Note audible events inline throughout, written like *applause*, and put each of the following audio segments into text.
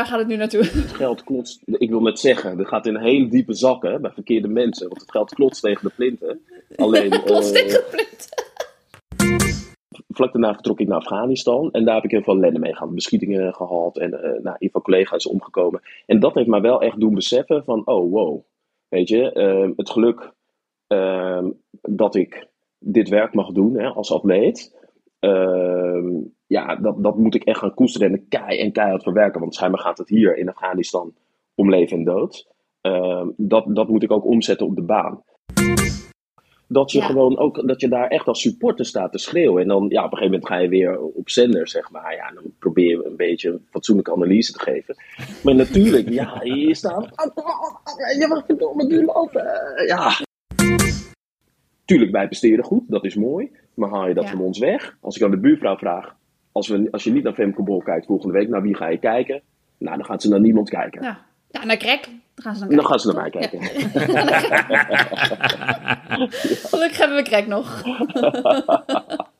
Waar gaat het nu naartoe? *laughs* Het geld klotst, ik wil net zeggen, dat gaat in hele diepe zakken bij verkeerde mensen. Want het geld klotst tegen de plinten. Alleen, *laughs* Klotst eh, tegen de plint. vlak daarna vertrok ik naar Afghanistan. En daar heb ik heel veel ellende mee gehad. Beschietingen gehad en eh nou, heel veel collega's omgekomen. En dat heeft mij wel echt doen beseffen van, oh wow. Weet je, eh, het geluk eh, dat ik dit werk mag doen hè, als atleet. eh, ja, dat, dat moet ik echt gaan koesteren en kei en keihard verwerken. Want schijnbaar gaat het hier in Afghanistan om leven en dood. Eh, dat, dat moet ik ook omzetten op de baan. Dat je Ja. gewoon ook, dat je daar echt als supporter staat te schreeuwen. En dan, ja, op een gegeven moment ga je weer op zender, zeg maar. Ja, dan probeer je een beetje een fatsoenlijke analyse te geven. Maar natuurlijk, ja, je staat. Je mag verdomme nu lopen. Ja. Tuurlijk, wij presteren goed, dat is mooi. Maar haal je dat Ja. van ons weg? Als ik aan de buurvrouw vraag, als, we, als je niet naar Femke Bol kijkt volgende week, naar wie ga je kijken? Nou, dan gaat ze naar niemand kijken. Ja. ja, naar Krek. Dan gaan ze dan dan gaan ze naar mij kijken. *laughs* Gelukkig hebben we Krek nog. *laughs*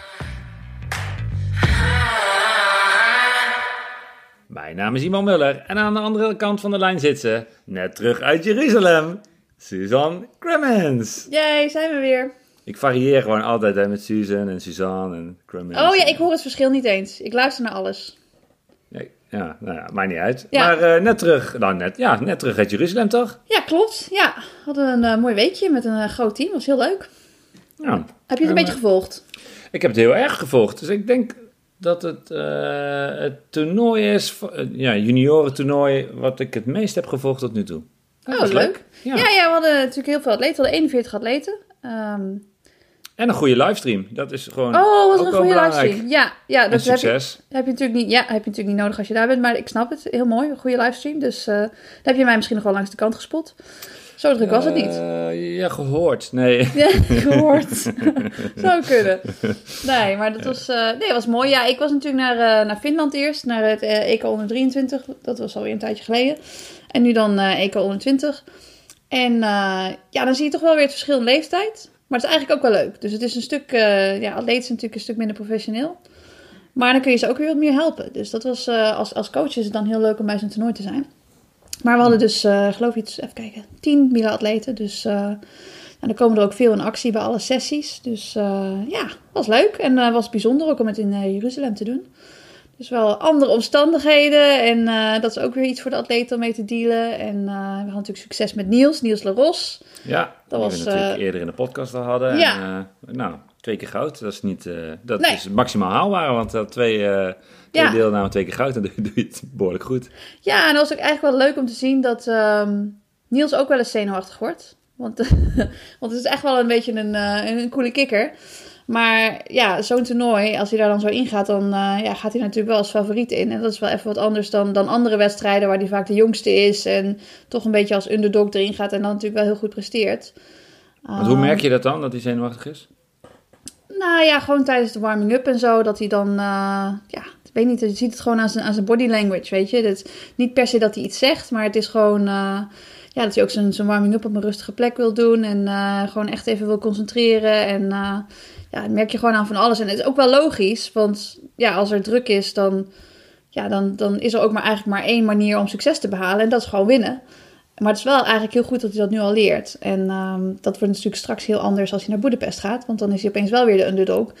Mijn naam is Iman Muller en aan de andere kant van de lijn zit ze, net terug uit Jeruzalem, Suzanne Cremens. Jij, zijn we weer. Ik varieer gewoon altijd hè, met Susan en Suzanne en Cremens. Oh ja, ik hoor het verschil niet eens. Ik luister naar alles. Nee, ja, nou ja, maakt niet uit. Ja. Maar eh, net terug, nou net, ja, net terug uit Jeruzalem toch? Ja, klopt. Ja, hadden een eh, mooi weekje met een eh, groot team. was heel leuk. Ja. Heb je het een En, beetje gevolgd? Ik heb het heel erg gevolgd. Dus ik denk dat het eh, het toernooi is, eh, ja, juniorentoernooi, wat ik het meest heb gevolgd tot nu toe. Dat Oh, was leuk. Ja. Ja. ja, we hadden natuurlijk heel veel atleten. We hadden 41 atleten. Ehm, En een goede livestream. Dat is gewoon oh, wat ook een goede belangrijk. livestream. Ja, ja dat heb je, succes. heb je, natuurlijk niet, ja, heb je natuurlijk niet nodig als je daar bent. Maar ik snap het. Heel mooi. Een goede livestream. Dus dan heb je mij misschien nog wel langs de kant gespot. Zo druk was het niet. Eh, ja, gehoord. Nee. *laughs* Ja, gehoord. *laughs* Zou kunnen. Nee, maar dat was, eh, nee, was mooi. Ja, ik was natuurlijk naar, eh, naar Finland eerst, naar het EK onder 23. Dat was alweer een tijdje geleden. En nu dan EK onder 20. En ja, dan zie je toch wel weer het verschil in leeftijd. Maar het is eigenlijk ook wel leuk. Dus het is een stuk, ja, atleten is natuurlijk een stuk minder professioneel. Maar dan kun je ze ook weer wat meer helpen. Dus dat was, als, als coach is het dan heel leuk om bij zo'n toernooi te zijn. Maar we hadden dus, eh, geloof ik, iets, even kijken, 10 Mila-atleten. Dus eh, nou, dan komen er ook veel in actie bij alle sessies. Dus eh, ja, was leuk. En was bijzonder ook om het in Jeruzalem te doen. Dus wel andere omstandigheden. En dat is ook weer iets voor de atleten om mee te dealen. En we hadden natuurlijk succes met Niels, Niels Laros. Ja, Dat was, we natuurlijk eerder in de podcast al hadden. ja. En, nou, twee keer goud. Dat is niet, dat Nee. is maximaal haalbaar, want dat twee, eh twee Ja. deelnamen, twee keer goud, dan doe je- doe je het behoorlijk goed. Ja, en dat was ook eigenlijk wel leuk om te zien dat ehm, Niels ook wel eens zenuwachtig wordt. Want, *laughs* want het is echt wel een beetje een, eh, een coole kikker. Maar ja, zo'n toernooi, als hij daar dan zo ingaat, dan eh, ja, gaat hij natuurlijk wel als favoriet in. En dat is wel even wat anders dan, dan andere wedstrijden waar hij vaak de jongste is. En toch een beetje als underdog erin gaat en dan natuurlijk wel heel goed presteert. Want hoe merk je dat dan, dat hij zenuwachtig is? Nou ja, gewoon tijdens de warming-up en zo, dat hij dan, eh, ja, weet niet, je ziet het gewoon aan zijn, aan zijn body language, weet je. Dat niet per se dat hij iets zegt, maar het is gewoon, eh, ja, dat hij ook zijn, zijn warming-up op een rustige plek wil doen en eh, gewoon echt even wil concentreren. En eh, ja, dat merk je gewoon aan van alles. En het is ook wel logisch, want ja, als er druk is, dan, ja, dan, dan is er ook maar eigenlijk maar één manier om succes te behalen en dat is gewoon winnen. Maar het is wel eigenlijk heel goed dat hij dat nu al leert. En ehm, dat wordt natuurlijk straks heel anders als hij naar Boedapest gaat. Want dan is hij opeens wel weer de underdog.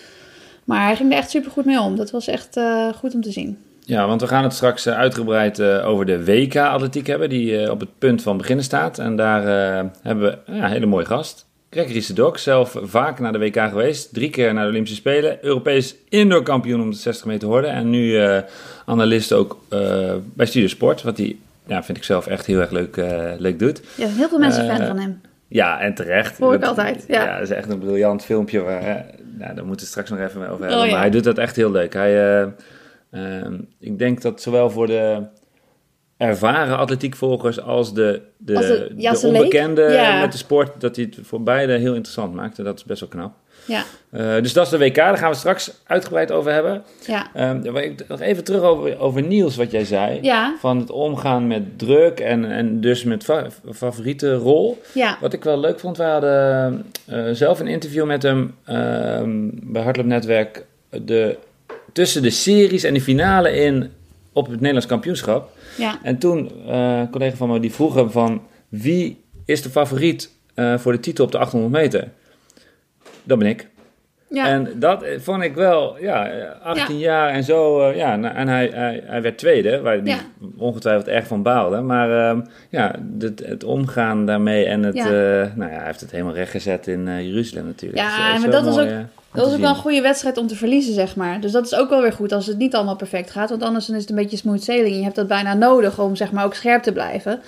Maar hij ging er echt super goed mee om. Dat was echt eh, goed om te zien. Ja, want we gaan het straks eh, uitgebreid eh, over de WK-atletiek hebben, die eh, op het punt van beginnen staat. En daar eh, hebben we ja, een hele mooie gast. Gregory Sedok, zelf vaak naar de WK geweest. Drie keer naar de Olympische Spelen. Europees indoor kampioen om de 60 meter horden. En nu eh, analist ook eh, bij Studiosport, wat hij ja, vind ik zelf echt heel erg leuk, uh, leuk doet. Ja, heel veel mensen fan van hem. Ja, en terecht. Hoor ik altijd, ja. Ja, dat is echt een briljant filmpje. Waar, nou, daar moeten we straks nog even over hebben. Oh, ja. Maar hij doet dat echt heel leuk. Hij, ehm, ik denk dat zowel voor de ervaren atletiekvolgers als de, de, de, de onbekende met de sport, dat hij het voor beide heel interessant maakt. En dat is best wel knap. Ja. Uh, dus dat is de WK, daar gaan we straks uitgebreid over hebben. Ja. Um, nog even terug over, over Niels, wat jij zei. Ja. Van het omgaan met druk en, en dus met fa favoriete rol. Ja. Wat ik wel leuk vond, we hadden uh, zelf een interview met hem uh, bij Hardloop Netwerk. De, tussen de series en de finale in op het Nederlands kampioenschap. Ja. En toen, uh, een collega van me die vroeg hem van... wie is de favoriet uh, voor de titel op de 800 meter? Dat ben ik. Ja. En dat vond ik wel, ja, 18 ja. jaar en zo, uh, ja, en hij, hij, hij werd tweede, waar hij ja. ongetwijfeld erg van baalde. Maar uh, ja, het, het, omgaan daarmee en het, uh, nou ja, hij heeft het helemaal rechtgezet in Jeruzalem natuurlijk. Ja, dus, maar dat was ook, dat was ook wel een goede wedstrijd om te verliezen, zeg maar. Dus dat is ook wel weer goed als het niet allemaal perfect gaat, want anders dan is het een beetje smooth sailing. Je hebt dat bijna nodig om, zeg maar, ook scherp te blijven.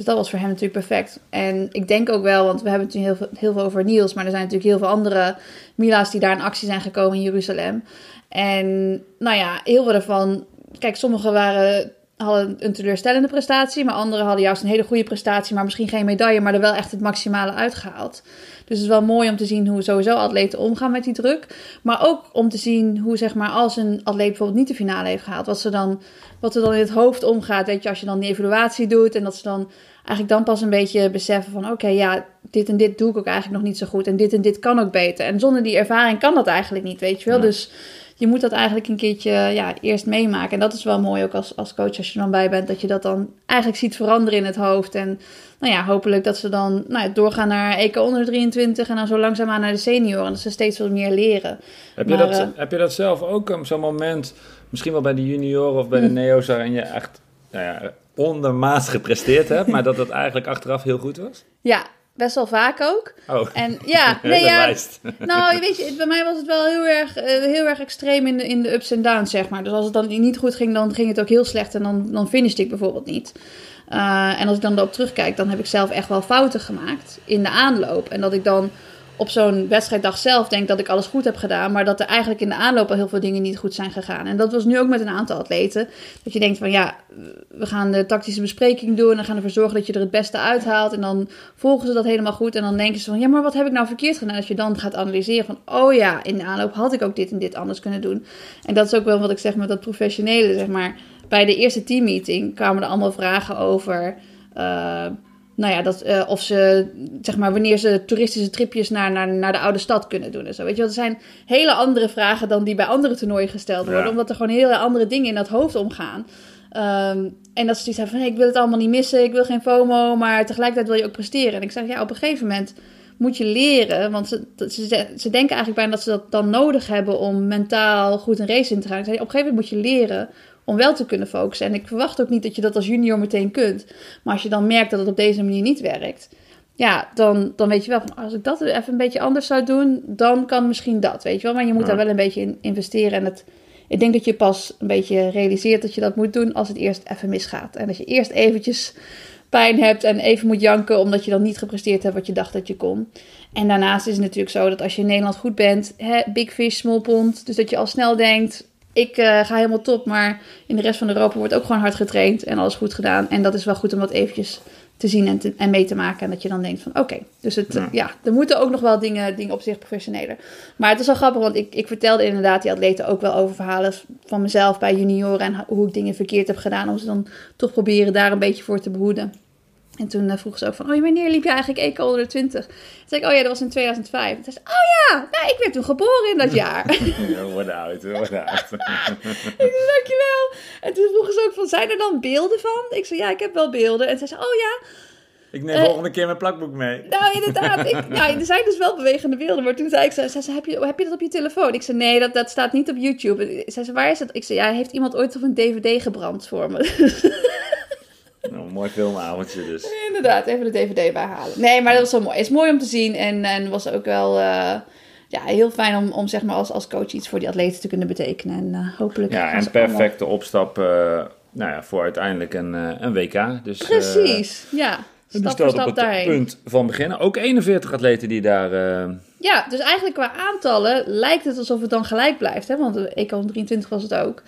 Dus dat was voor hem natuurlijk perfect. En ik denk ook wel, want we hebben het nu heel veel, heel veel over Niels, maar er zijn natuurlijk heel veel andere Mila's die daar in actie zijn gekomen in Jeruzalem. En nou ja, heel veel daarvan. Kijk, sommigen waren, hadden een teleurstellende prestatie, maar anderen hadden juist een hele goede prestatie, maar misschien geen medaille, maar er wel echt het maximale uitgehaald. Dus het is wel mooi om te zien hoe sowieso atleten omgaan met die druk. Maar ook om te zien hoe, zeg maar, als een atleet bijvoorbeeld niet de finale heeft gehaald, wat, ze dan, wat er dan in het hoofd omgaat. Weet je, als je dan die evaluatie doet en dat ze dan eigenlijk dan pas een beetje beseffen van... oké, ja, dit en dit doe ik ook eigenlijk nog niet zo goed... en dit en dit kan ook beter. En zonder die ervaring kan dat eigenlijk niet, weet je wel. Ja. Dus je moet dat eigenlijk een keertje ja, eerst meemaken. En dat is wel mooi ook als, als coach als je dan bij bent... dat je dat dan eigenlijk ziet veranderen in het hoofd. En nou ja, hopelijk dat ze dan nou ja, doorgaan naar EK onder 23... en dan zo langzaamaan naar de senioren. En dat ze steeds wat meer leren. Heb je, dat, uh, heb je dat zelf ook, um, zo'n moment... misschien wel bij de junioren of bij de neo's... waarin je echt... Nou ja, ondermaats gepresteerd hebt, maar dat het eigenlijk achteraf heel goed was? Ja, best wel vaak ook. Oh. En ja, *laughs* nee, ja. Nou, weet je, bij mij was het wel heel erg, uh, heel erg extreem in de, in de ups en downs, zeg maar. Dus als het dan niet goed ging, dan ging het ook heel slecht en dan, dan finishte ik bijvoorbeeld niet. Uh, en als ik dan erop terugkijk, dan heb ik zelf echt wel fouten gemaakt in de aanloop. En dat ik dan op zo'n wedstrijddag zelf denk dat ik alles goed heb gedaan, maar dat er eigenlijk in de aanloop al heel veel dingen niet goed zijn gegaan. En dat was nu ook met een aantal atleten. Dat je denkt van ja, we gaan de tactische bespreking doen en gaan ervoor zorgen dat je er het beste uithaalt. En dan volgen ze dat helemaal goed en dan denken ze van ja, maar wat heb ik nou verkeerd gedaan? Als je dan gaat analyseren van oh ja, in de aanloop had ik ook dit en dit anders kunnen doen. En dat is ook wel wat ik zeg met dat professionele, zeg maar. Bij de eerste teammeeting kwamen er allemaal vragen over... Uh, nou ja, dat, uh, of ze, zeg maar, wanneer ze toeristische tripjes naar, naar, naar de oude stad kunnen doen en zo. Weet je, dat zijn hele andere vragen dan die bij andere toernooien gesteld worden, ja. omdat er gewoon hele andere dingen in dat hoofd omgaan. Um, en dat ze zoiets hebben van, hey, ik wil het allemaal niet missen, ik wil geen FOMO, maar tegelijkertijd wil je ook presteren. En ik zeg, ja, op een gegeven moment moet je leren, want ze, ze, ze denken eigenlijk bijna dat ze dat dan nodig hebben om mentaal goed een race in te gaan. Ik zeg, op een gegeven moment moet je leren om wel te kunnen focussen. En ik verwacht ook niet dat je dat als junior meteen kunt. Maar als je dan merkt dat het op deze manier niet werkt, ja, dan, dan weet je wel van als ik dat even een beetje anders zou doen, dan kan misschien dat, weet je wel. Maar je moet ja. daar wel een beetje in investeren. En het, ik denk dat je pas een beetje realiseert dat je dat moet doen als het eerst even misgaat. En dat je eerst eventjes pijn hebt en even moet janken omdat je dan niet gepresteerd hebt wat je dacht dat je kon. En daarnaast is het natuurlijk zo dat als je in Nederland goed bent, hè, big fish, small pond, dus dat je al snel denkt, ik uh, ga helemaal top, maar in de rest van Europa wordt ook gewoon hard getraind en alles goed gedaan. En dat is wel goed om dat eventjes te zien en, te, en mee te maken. En dat je dan denkt van oké, okay, dus het, ja. ja. er moeten ook nog wel dingen, dingen op zich professioneler. Maar het is wel grappig, want ik, ik vertelde inderdaad die atleten ook wel over verhalen van mezelf bij junioren en hoe ik dingen verkeerd heb gedaan. Om ze dan toch proberen daar een beetje voor te behoeden. En toen uh, vroeg ze ook van, oh, wanneer liep je eigenlijk EK onder 20? Toen zei ik, oh ja, dat was in 2005. Toen zei ze, oh ja, nou, ik werd toen geboren in dat jaar. *laughs* Ja, word oud, word oud. ik zei, dankjewel. En toen vroegen ze ook van, zijn er dan beelden van? Ik zei, ja, ik heb wel beelden. En toen zei ze, oh ja. Ik neem uh, volgende keer mijn plakboek mee. Nou, inderdaad. Ik, nou, er zijn dus wel bewegende beelden. Maar toen zei ik, zei ze, heb je, heb je dat op je telefoon? Ik zei, nee, dat, dat staat niet op YouTube. Zei ze, waar is het? Ik zei, ja, heeft iemand ooit op een dvd gebrand voor me? *laughs* Nou, een mooi filmavondje dus. Inderdaad, even de DVD bijhalen. Nee, maar dat was wel mooi. Het is mooi om te zien en, en was ook wel uh, ja, heel fijn om, om zeg maar als, als coach iets voor die atleten te kunnen betekenen. En uh, hopelijk... Ja, en perfecte allemaal... opstap uh, nou ja, voor uiteindelijk een, eh, een WK. Dus, eh, Precies, ja. Stap staat op het daarheen. punt van beginnen. Ook 41 atleten die daar... eh, Ja, dus eigenlijk qua aantallen lijkt het alsof het dan gelijk blijft. Hè? Want de EK 23 was het ook.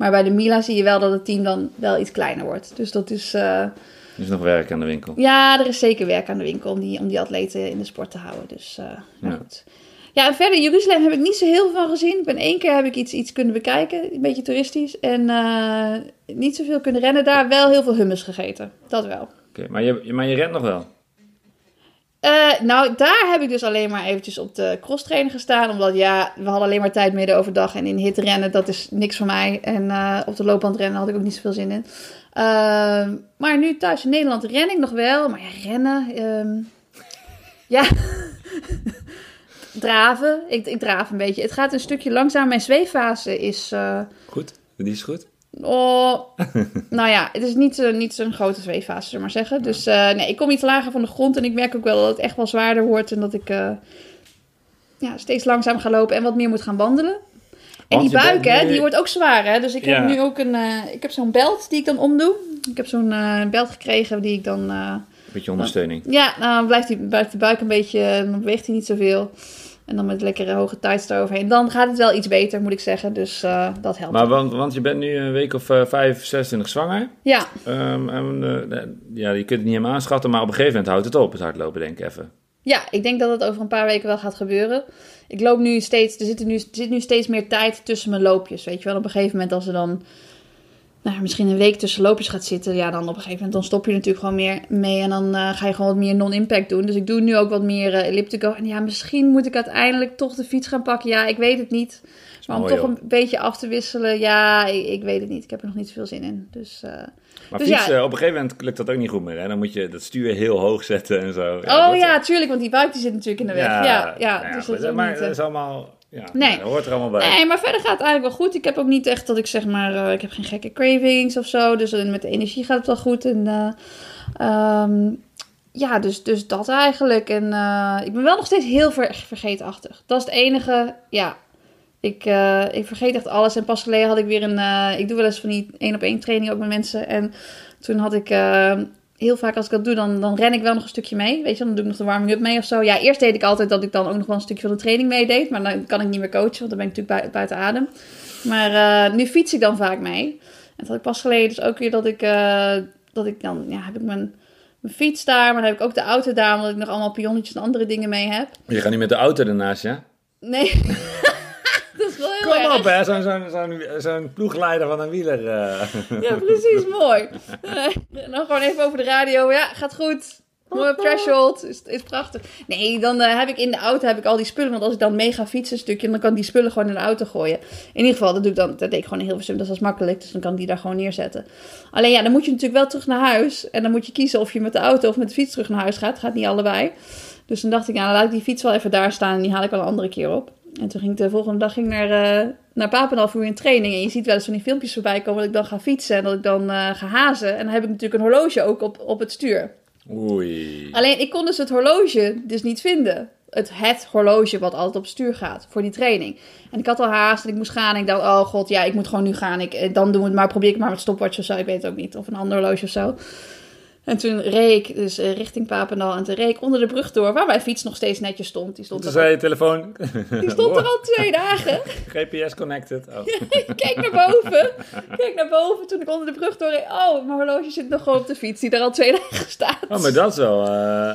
Maar bij de Mila zie je wel dat het team dan wel iets kleiner wordt. Dus dat is... eh, er is nog werk aan de winkel. Ja, er is zeker werk aan de winkel om die, om die atleten in de sport te houden. Dus, eh maar Ja. goed. Ja, en verder, Jeruzalem heb ik niet zo heel veel van gezien. Ik ben één keer heb ik iets, iets kunnen bekijken, een beetje toeristisch. En eh, niet zoveel kunnen rennen daar. Wel heel veel hummus gegeten, dat wel. Oké, maar, je, maar je rent nog wel? Eh, nou, daar heb ik dus alleen maar eventjes op de crosstrainer gestaan. Omdat ja, we hadden alleen maar tijd midden overdag. En in hitte rennen, dat is niks voor mij. En eh, op de loopband rennen had ik ook niet zoveel zin in. Ehm, maar nu thuis in Nederland ren ik nog wel. Maar ja, rennen... ehm, *laughs* ja... *laughs* Draven. Ik, ik draaf een beetje. Het gaat een stukje langzaam. Mijn zweeffase is... eh, Goed, die is goed. Oh, *laughs* nou ja, het is niet, eh, niet zo'n grote zweeffase, zullen we maar zeggen. Dus eh, nee, ik kom iets lager van de grond en ik merk ook wel dat het echt wel zwaarder wordt en dat ik eh, ja, steeds langzaam ga lopen en wat meer moet gaan wandelen. En Want die buik, hè, nu- die wordt ook zwaar, hè. Dus ik heb nu ook een, ik heb zo'n belt die ik dan omdoe. Ik heb zo'n belt gekregen die ik dan, Beetje ondersteuning. ja, nou dan blijft, die, blijft de buik een beetje, dan beweegt hij niet zoveel. En dan met lekkere hoge tights eroverheen. Dan gaat het wel iets beter, moet ik zeggen. Dus eh, dat helpt. Maar want, want je bent nu een week of eh, 5, 26 zwanger. ja, Ehm, en, eh, ja, je kunt het niet helemaal aanschatten, maar op een gegeven moment houdt het op, het hardlopen, denk ik even. Ja, ik denk dat het over een paar weken wel gaat gebeuren. Ik loop nu steeds, er zit, nu, er zit nu steeds meer tijd tussen mijn loopjes. Weet je wel, op een gegeven moment als er dan nou, misschien een week tussen loopjes gaat zitten, ja, dan op een gegeven moment dan stop je natuurlijk gewoon meer mee en dan eh, ga je gewoon wat meer non-impact doen. Dus ik doe nu ook wat meer eh, elliptico. En ja, misschien moet ik uiteindelijk toch de fiets gaan pakken. Ja, ik weet het niet. Maar om mooi, toch een beetje af te wisselen, ja, ik, ik weet het niet. Ik heb er nog niet zoveel zin in. Dus, eh, Maar Dus fietsen, ja. op een gegeven moment lukt dat ook niet goed meer. Hè? Dan moet je dat stuur heel hoog zetten en zo. oh dat- ja, tuurlijk, want die buik die zit natuurlijk in de weg. Ja, ja, nou dus dat maar niet, dat is allemaal... Ja, Nee. dat hoort er allemaal bij. Nee, maar verder gaat het eigenlijk wel goed. Ik heb ook niet echt dat ik zeg maar, eh, ik heb geen gekke cravings of zo. Dus eh, met de energie gaat het wel goed. En eh, ehm, ja, dus, dus dat eigenlijk. En ik ben wel nog steeds heel ver, vergeetachtig. Dat is het enige, ja. Ik, ik vergeet echt alles. En pas geleden had ik weer een, ik doe wel eens van die één op één training ook met mensen. En toen had ik, heel vaak als ik dat doe, dan, dan ren ik wel nog een stukje mee. Weet je, dan doe ik nog de warming-up mee of zo. Ja, eerst deed ik altijd dat ik dan ook nog wel een stukje van de training meedeed. Maar dan kan ik niet meer coachen, want dan ben ik natuurlijk bui- buiten adem. Maar eh, nu fiets ik dan vaak mee. En dat had ik pas geleden dus ook weer dat ik, eh, dat ik dan, ja, heb ik mijn, mijn fiets daar. Maar dan heb ik ook de auto daar, omdat ik nog allemaal pionnetjes en andere dingen mee heb. Je gaat niet met de auto ernaast, ja? Nee, *laughs* wel heel Kom erg. op, hè. Zo'n zo'n zo'n zo'n ploegleider van een wieler. eh. Ja, precies, mooi. Eh, En dan gewoon even over de radio. Ja, gaat goed. Mooi threshold. Is, is prachtig. Nee, dan eh, heb ik in de auto heb ik al die spullen. Want als ik dan mee ga fietsen een stukje, dan kan ik die spullen gewoon in de auto gooien. In ieder geval, dat doe ik dan. Dat deed ik gewoon in Hilversum. Dat is makkelijk. Dus dan kan ik die daar gewoon neerzetten. Alleen ja, dan moet je natuurlijk wel terug naar huis. En dan moet je kiezen of je met de auto of met de fiets terug naar huis gaat. Gaat niet allebei. Dus dan dacht ik, ja, dan laat ik die fiets wel even daar staan. En die haal ik wel een andere keer op. En toen ging ik de volgende dag ging ik naar, eh naar Papendal voor een training. En je ziet wel eens van die filmpjes voorbij komen dat ik dan ga fietsen. En dat ik dan eh, ga hazen. En dan heb ik natuurlijk een horloge ook op, op het stuur. Oei. Alleen ik kon dus het horloge dus niet vinden. Het, het horloge wat altijd op het stuur gaat voor die training. En ik had al haast en ik moest gaan. En ik dacht, oh god, ja, ik moet gewoon nu gaan. Ik, eh, dan doen we het maar, probeer ik maar met stopwatch of zo. Ik weet het ook niet. Of een ander horloge of zo. En toen reed ik dus eh, richting Papendal. En toen reed ik onder de brug door, waar mijn fiets nog steeds netjes stond. Die stond, Toen zei je telefoon. die stond er *laughs* al twee dagen. *laughs* GPS connected. Oh. *laughs* Ik keek naar boven. Keek naar boven toen ik onder de brug doorreed. Oh, mijn horloge zit nog gewoon op de fiets die er al twee dagen staat. oh, maar dat is wel. eh,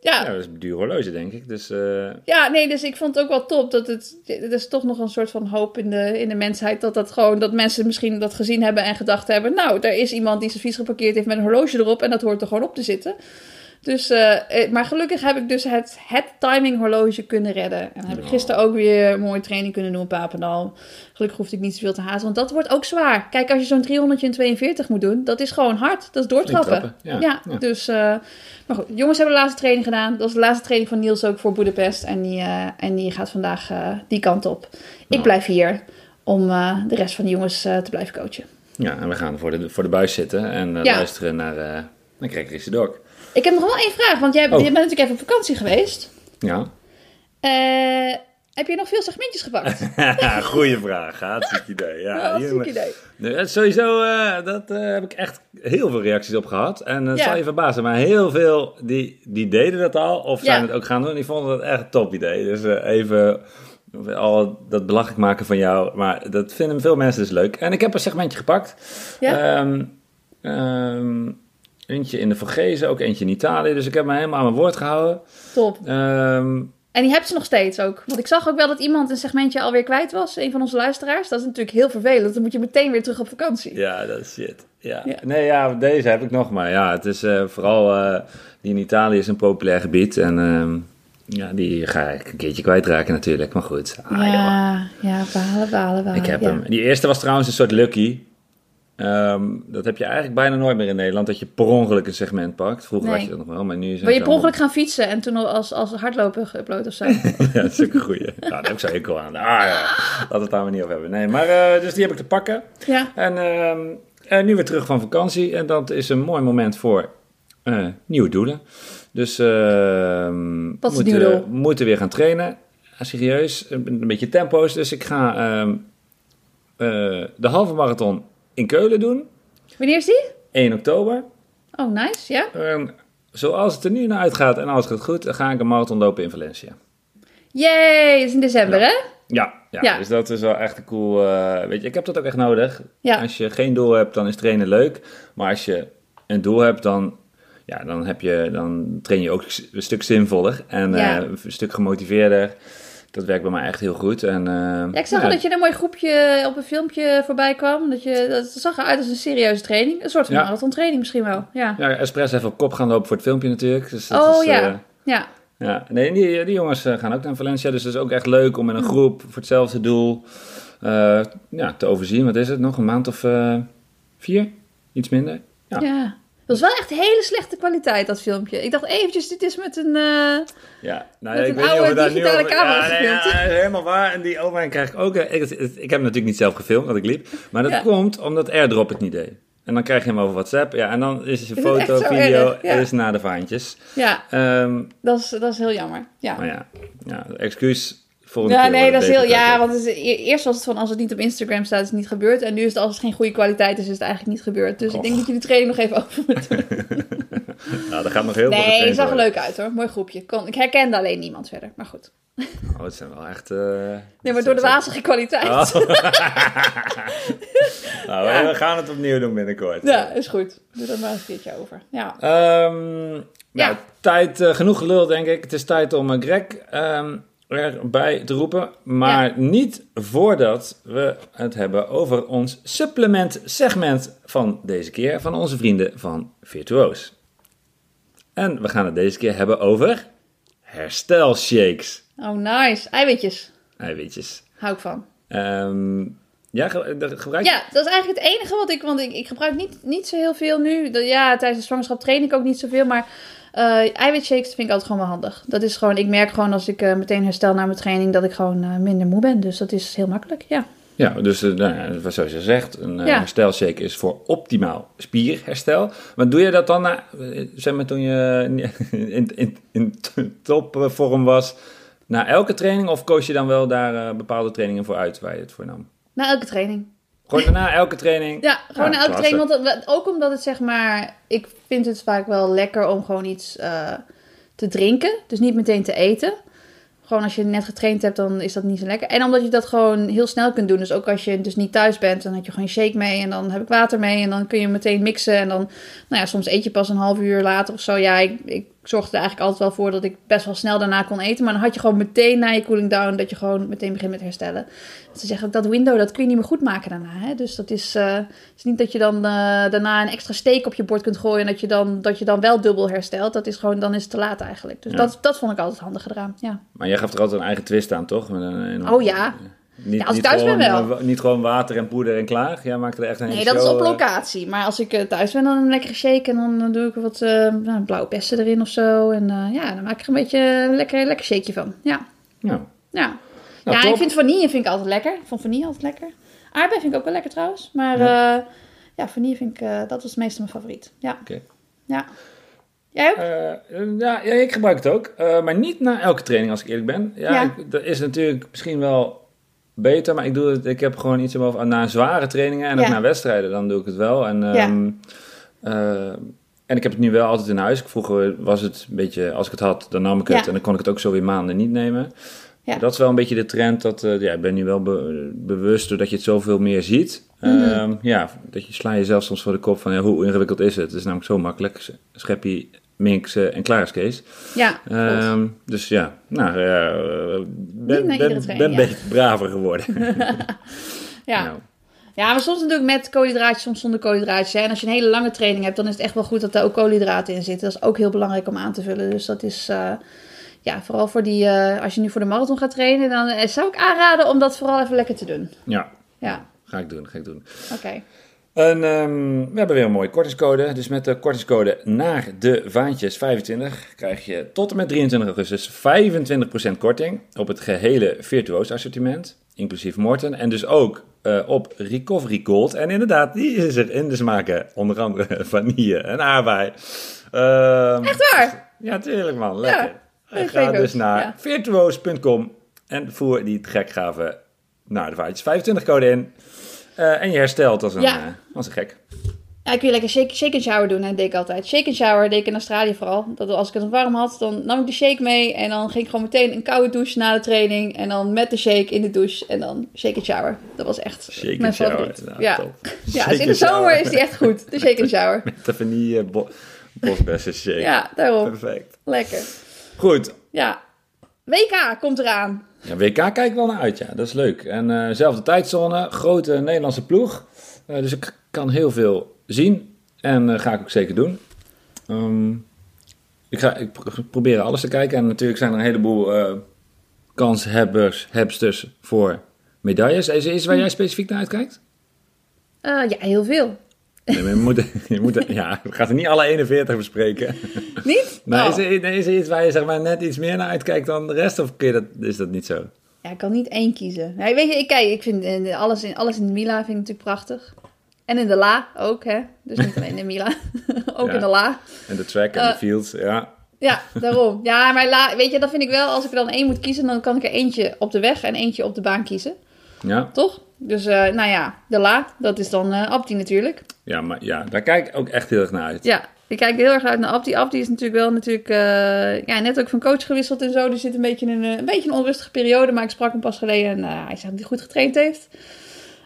ja, Ja, dat is een duur horloge, denk ik. Dus. eh, ja, nee, dus ik vond het ook wel top dat het... Er is toch nog een soort van hoop in de, in de mensheid. Dat, dat, gewoon, dat mensen misschien dat gezien hebben en gedacht hebben... Nou, er is iemand die zijn fiets geparkeerd heeft met een horloge erop... en dat hoort er gewoon op te zitten. Dus, eh, eh, maar gelukkig heb ik dus het, het timing horloge kunnen redden. En heb ik gisteren ook weer een mooie training kunnen doen op Papendal. Gelukkig hoefde ik niet zoveel te hazen, want dat wordt ook zwaar. Kijk, als je zo'n 342 moet doen, dat is gewoon hard. Dat is doortrappen. trappen, ja. ja, Ja. dus... eh, maar goed, jongens hebben de laatste training gedaan. Dat was de laatste training van Niels ook voor Boedapest. En die, en die gaat vandaag die kant op. Ik Nou. blijf hier om de rest van de jongens te blijven coachen. ja, en we gaan voor de, voor de buis zitten en Ja. luisteren naar, naar Cracker Dog. Ik heb nog wel één vraag, want jij Oh. je bent natuurlijk even op vakantie geweest. Ja. Eh, Heb je nog veel segmentjes gepakt? *laughs* Goeie vraag. Hartstikke idee. Ja, hartstikke idee. Nee, is Sowieso, eh, dat eh, heb ik echt heel veel reacties op gehad. En het Ja. zal je verbazen, maar heel veel die, die deden dat al. Of zijn Ja. het ook gaan doen. Die vonden dat echt een top idee. Dus eh, even al dat belachelijk maken van jou. Maar dat vinden veel mensen dus leuk. En ik heb een segmentje gepakt. Ja? Ehm, eentje in de Vorgezen, ook eentje in Italië. Dus ik heb me helemaal aan mijn woord gehouden. Top. Ehm, En die hebben ze nog steeds ook. Want ik zag ook wel dat iemand een segmentje alweer kwijt was. Een van onze luisteraars. Dat is natuurlijk heel vervelend. Dan moet je meteen weer terug op vakantie. Ja, dat is shit. Ja. Ja. Nee, ja, deze heb ik nog maar. Ja, het is eh, vooral eh, die in Italië is een populair gebied. En ehm, ja, die ga ik een keertje kwijtraken natuurlijk. Maar goed. Ah, joh. ja, ja, balen, balen, balen. Ik heb ja. hem. Die eerste was trouwens een soort lucky. Ehm, dat heb je eigenlijk bijna nooit meer in Nederland. Dat je per ongeluk een segment pakt. Vroeger Nee. had je dat nog wel, maar nu is Wil je per ongeluk gaan fietsen en toen als, als hardloper geüpload of zo? *laughs* Ja, dat is ook een goeie. Ja, daar heb ik zo hekel aan. Ah ja, laten we het daar maar niet over hebben. Nee, maar eh, dus die heb ik te pakken. ja. En, ehm, en nu weer terug van vakantie. En dat is een mooi moment voor eh, nieuwe doelen. Dus ehm het moeten, moeten weer gaan trainen. Ja, serieus, een, beetje tempo's. Dus ik ga eh, de halve marathon in Keulen doen. Wanneer is die? 1 oktober. Oh, nice, ja. En zoals het er nu naar uitgaat en alles gaat goed, dan ga ik een marathon lopen in Valencia. Yay, dat is in december, hè? Ja, ja, Ja. dus dat is wel echt een cool. eh, weet je, ik heb dat ook echt nodig. Ja. Als je geen doel hebt, dan is trainen leuk. Maar als je een doel hebt, dan, ja, dan, heb je, dan train je ook een stuk zinvoller en Ja. eh, een stuk gemotiveerder. Dat werkt bij mij echt heel goed. En, eh, Ja, ik zag dat je een mooi groepje op een filmpje voorbij kwam. Dat, je, dat zag eruit als een serieuze training. Een soort van Ja. marathon training misschien wel. Ja. Ja, expres even op kop gaan lopen voor het filmpje natuurlijk. Dus dat Oh is, ja. eh, Ja. ja. Nee, die, die jongens eh, gaan ook naar Valencia. Dus het is ook echt leuk om in Hm. een groep voor hetzelfde doel ja, te overzien. Wat is het nog? Een maand of vier? Iets minder? Ja. ja. Dat was wel echt hele slechte kwaliteit, dat filmpje. Ik dacht eventjes, dit is met een... eh, Ja, nou, Met ik een weet niet oude of we digitale over... camera ja, nee, gefilmd. ja, helemaal waar. En die overheid krijg ik ook... Ik, ik, ik heb hem natuurlijk niet zelf gefilmd, want ik liep. Maar dat komt omdat AirDrop het niet deed. En dan krijg je hem over WhatsApp. Ja, en dan is het echt foto, video? Ja. is naar de vaantjes. ja, Ehm, dat is, dat is heel jammer. Ja. maar ja, ja, excuus. Volgende Ja, keer nee, dat is heel. Ja, want is, e- eerst was het van als het niet op Instagram staat, is het niet gebeurd. En nu is het als het geen goede kwaliteit is, is het eigenlijk niet gebeurd. Dus ik denk dat je de training nog even *laughs* over moet doen. *laughs* Nou, daar gaat nog heel veel Nee, het zag er leuk uit hoor. Mooi groepje. Kon, ik herkende alleen niemand verder. Maar goed. Oh, het zijn wel echt... eh, *laughs* Nee, maar door de wazige kwaliteit. Oh. nou, Ja. we gaan het opnieuw doen binnenkort. Ja, is goed. Doe dat maar een keertje over. Ja. Ehm, Ja. nou, tijd, eh, genoeg gelul denk ik. Het is tijd om eh, Greg ehm, erbij te roepen. Maar Ja. niet voordat we het hebben over ons supplement segment van deze keer. Van onze vrienden van Virtuoos. En we gaan het deze keer hebben over herstelshakes. Oh, nice. Eiwitjes. Eiwitjes. Hou ik van. Ehm ja, de- gebruik Ja, dat is eigenlijk het enige wat ik... Want ik, ik gebruik niet, niet zo heel veel nu. Ja, tijdens de zwangerschap train ik ook niet zoveel. Maar eh eiwitshakes vind ik altijd gewoon wel handig. Dat is gewoon... Ik merk gewoon als ik eh, meteen herstel na mijn training... dat ik gewoon eh, minder moe ben. Dus dat is heel makkelijk, ja. Ja, dus eh, nou, zoals je zegt, een eh, Ja. herstelshake is voor optimaal spierherstel. Maar doe je dat dan, na, eh, zeg maar toen je *laughs* in, in, in topvorm was, na elke training? Of koos je dan wel daar eh, bepaalde trainingen voor uit waar je het voor nam? Na elke training. Gewoon na elke training? Ja, gewoon Ja, na elke klasse. training. Want dat- ook omdat het zeg maar... Ik vind het vaak wel lekker om gewoon iets eh, te drinken. Dus niet meteen te eten. Gewoon als je net getraind hebt, dan is dat niet zo lekker. En omdat je dat gewoon heel snel kunt doen. Dus ook als je dus niet thuis bent, dan heb je gewoon een shake mee. En dan heb ik water mee. En dan kun je meteen mixen. En dan, nou ja, soms eet je pas een half uur later of zo. Ja, ik, ik zorgde er eigenlijk altijd wel voor dat ik best wel snel daarna kon eten. Maar dan had je gewoon meteen na je cooling down, dat je gewoon meteen begint met herstellen. Ze zeggen ook dat window, dat kun je niet meer goed maken daarna. Hè? Dus dat is, het is niet dat je dan eh, daarna een extra steek op je bord kunt gooien. En dat je dan, dat je dan wel dubbel herstelt. Dat is gewoon, dan is het te laat eigenlijk. Dus Ja. dat, dat vond ik altijd handig gedaan. Ja. Maar jij gaf er altijd een eigen twist aan, toch? Met een, een- Oh ja. Niet, Ja, als ik thuis ben gewoon, wel. eh, niet gewoon water en poeder en klaar. Jij maakte er echt een Nee, dat is op eh, locatie. Maar als ik eh, thuis ben, dan een lekkere shake. En dan doe ik wat nou, blauwe bessen erin of zo. En ja, dan maak ik er een beetje een lekker, lekker shakeje van. Ja, Ja. ja. Nou, ja, top. ik vind vanille vind ik altijd lekker. Ik vond vanille altijd lekker. Aardbei vind ik ook wel lekker trouwens. Maar Ja. ja, ja vanille vind ik, dat was meestal mijn favoriet. Ja. Oké. Ja. Jij ook? Eh, ja, ja, ik gebruik het ook. Maar niet na elke training, als ik eerlijk ben. Ja, Ja. ik- dat is natuurlijk misschien wel beter. Maar ik, doe het, ik heb gewoon iets erboven. Na zware trainingen en ook na wedstrijden, dan doe ik het wel. En, ehm, eh, en ik heb het nu wel altijd in huis. Vroeger was het een beetje, als ik het had, dan nam ik het. En dan kon ik het ook zo weer maanden niet nemen. Ja. Dat is wel een beetje de trend. Dat, eh, ja, ik ben nu wel be- bewust doordat je het zoveel meer ziet. Ehm, ja, dat je sla jezelf soms voor de kop van ja, hoe ingewikkeld is het? Het is namelijk zo makkelijk. Scheppie, minks en klaar is Kees. Ja. Ehm, dus ja, nou, eh, ben, ben, ben ja. beetje braver geworden. *laughs* ja. Nou, Ja, maar soms natuurlijk met koolhydraatjes, soms zonder koolhydraatjes. hè. En als je een hele lange training hebt, dan is het echt wel goed dat er ook koolhydraten in zitten. Dat is ook heel belangrijk om aan te vullen. Dus dat is, eh, ja, vooral voor die, eh, als je nu voor de marathon gaat trainen, dan zou ik aanraden om dat vooral even lekker te doen. ja, Ja, ga ik doen, ga ik doen. oké. En ehm, we hebben weer een mooie kortingscode. Dus met de kortingscode naar de vaantjes 25 krijg je tot en met 23 augustus 25% korting op het gehele virtuoos assortiment, inclusief Morten. En dus ook eh, op Recovery Gold. En inderdaad, die is er in de smaken, onder andere *laughs* vanille en aardbei. Ehm, Echt waar? Ja, tuurlijk man, lekker. Ja, Ga dus naar ja. virtuoos.com en voer die gekgave naar de vaantjes 25 code in. Eh, en je herstelt als een, Ja. eh, als een gek. Ja, ik wil lekker shake, shake and shower doen, hè, deed ik altijd. Shake and shower deed ik in Australië vooral. Dat als ik het warm had, dan nam ik de shake mee en dan ging ik gewoon meteen een koude douche na de training. En dan met de shake in de douche en dan shake and shower. Dat was echt Shake mijn and shower, favoriet. nou, ja, top. ja dus in de zomer is die echt goed, de shake and shower. *laughs* De vanille bo bosbessen shake. Ja, daarom. Perfect. Lekker. Goed. Ja. WK komt eraan. Ja, WK kijk ik wel naar uit, ja. Dat is leuk. En zelfde tijdzone, grote Nederlandse ploeg. Eh, dus ik kan heel veel zien. En eh, ga ik ook zeker doen. Ehm, ik ga ik pro- proberen alles te kijken. En natuurlijk zijn er een heleboel kanshebbers, hebsters voor medailles. Is er iets waar jij specifiek naar uitkijkt? Ja, heel veel. Nee, maar je moet, je moet, ja, we gaan er niet alle 41 bespreken. Niet? Maar Oh. is, er, is er iets waar je zeg maar, net iets meer naar uitkijkt dan de rest? Of dat, is dat niet zo? Ja, ik kan niet één kiezen. Nee, weet je, ik, kijk, ik vind eh, alles in, alles in de Mila vind ik natuurlijk prachtig. En in de La ook, hè. Dus niet alleen in de Mila. *laughs* ook Ja. in de La. En de track en Eh, de fields, ja. Ja, daarom. Ja, maar la, weet je, dat vind ik wel, als ik er dan één moet kiezen, dan kan ik er eentje op de weg en eentje op de baan kiezen. Ja, Toch? Dus, eh, nou ja, de La, dat is dan eh Abdi natuurlijk. ja, maar ja, daar kijk ik ook echt heel erg naar uit. Ja, ik kijk heel erg uit naar Abdi. Abdi is natuurlijk wel natuurlijk, eh, ja, net ook van coach gewisseld en zo. Dus zit een beetje in een, een beetje een onrustige periode. Maar ik sprak hem pas geleden en hij zei dat hij goed getraind heeft.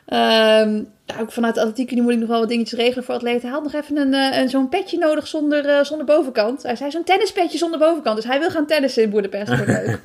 Ehm, ja, ook vanuit de atletiek die moet ik nog wel wat dingetjes regelen voor atleten. Hij had nog even een, eh, een, zo'n petje nodig zonder, eh, zonder bovenkant. Hij zei zo'n tennispetje zonder bovenkant. Dus hij wil gaan tennissen in Boedapest. Leuk. *laughs*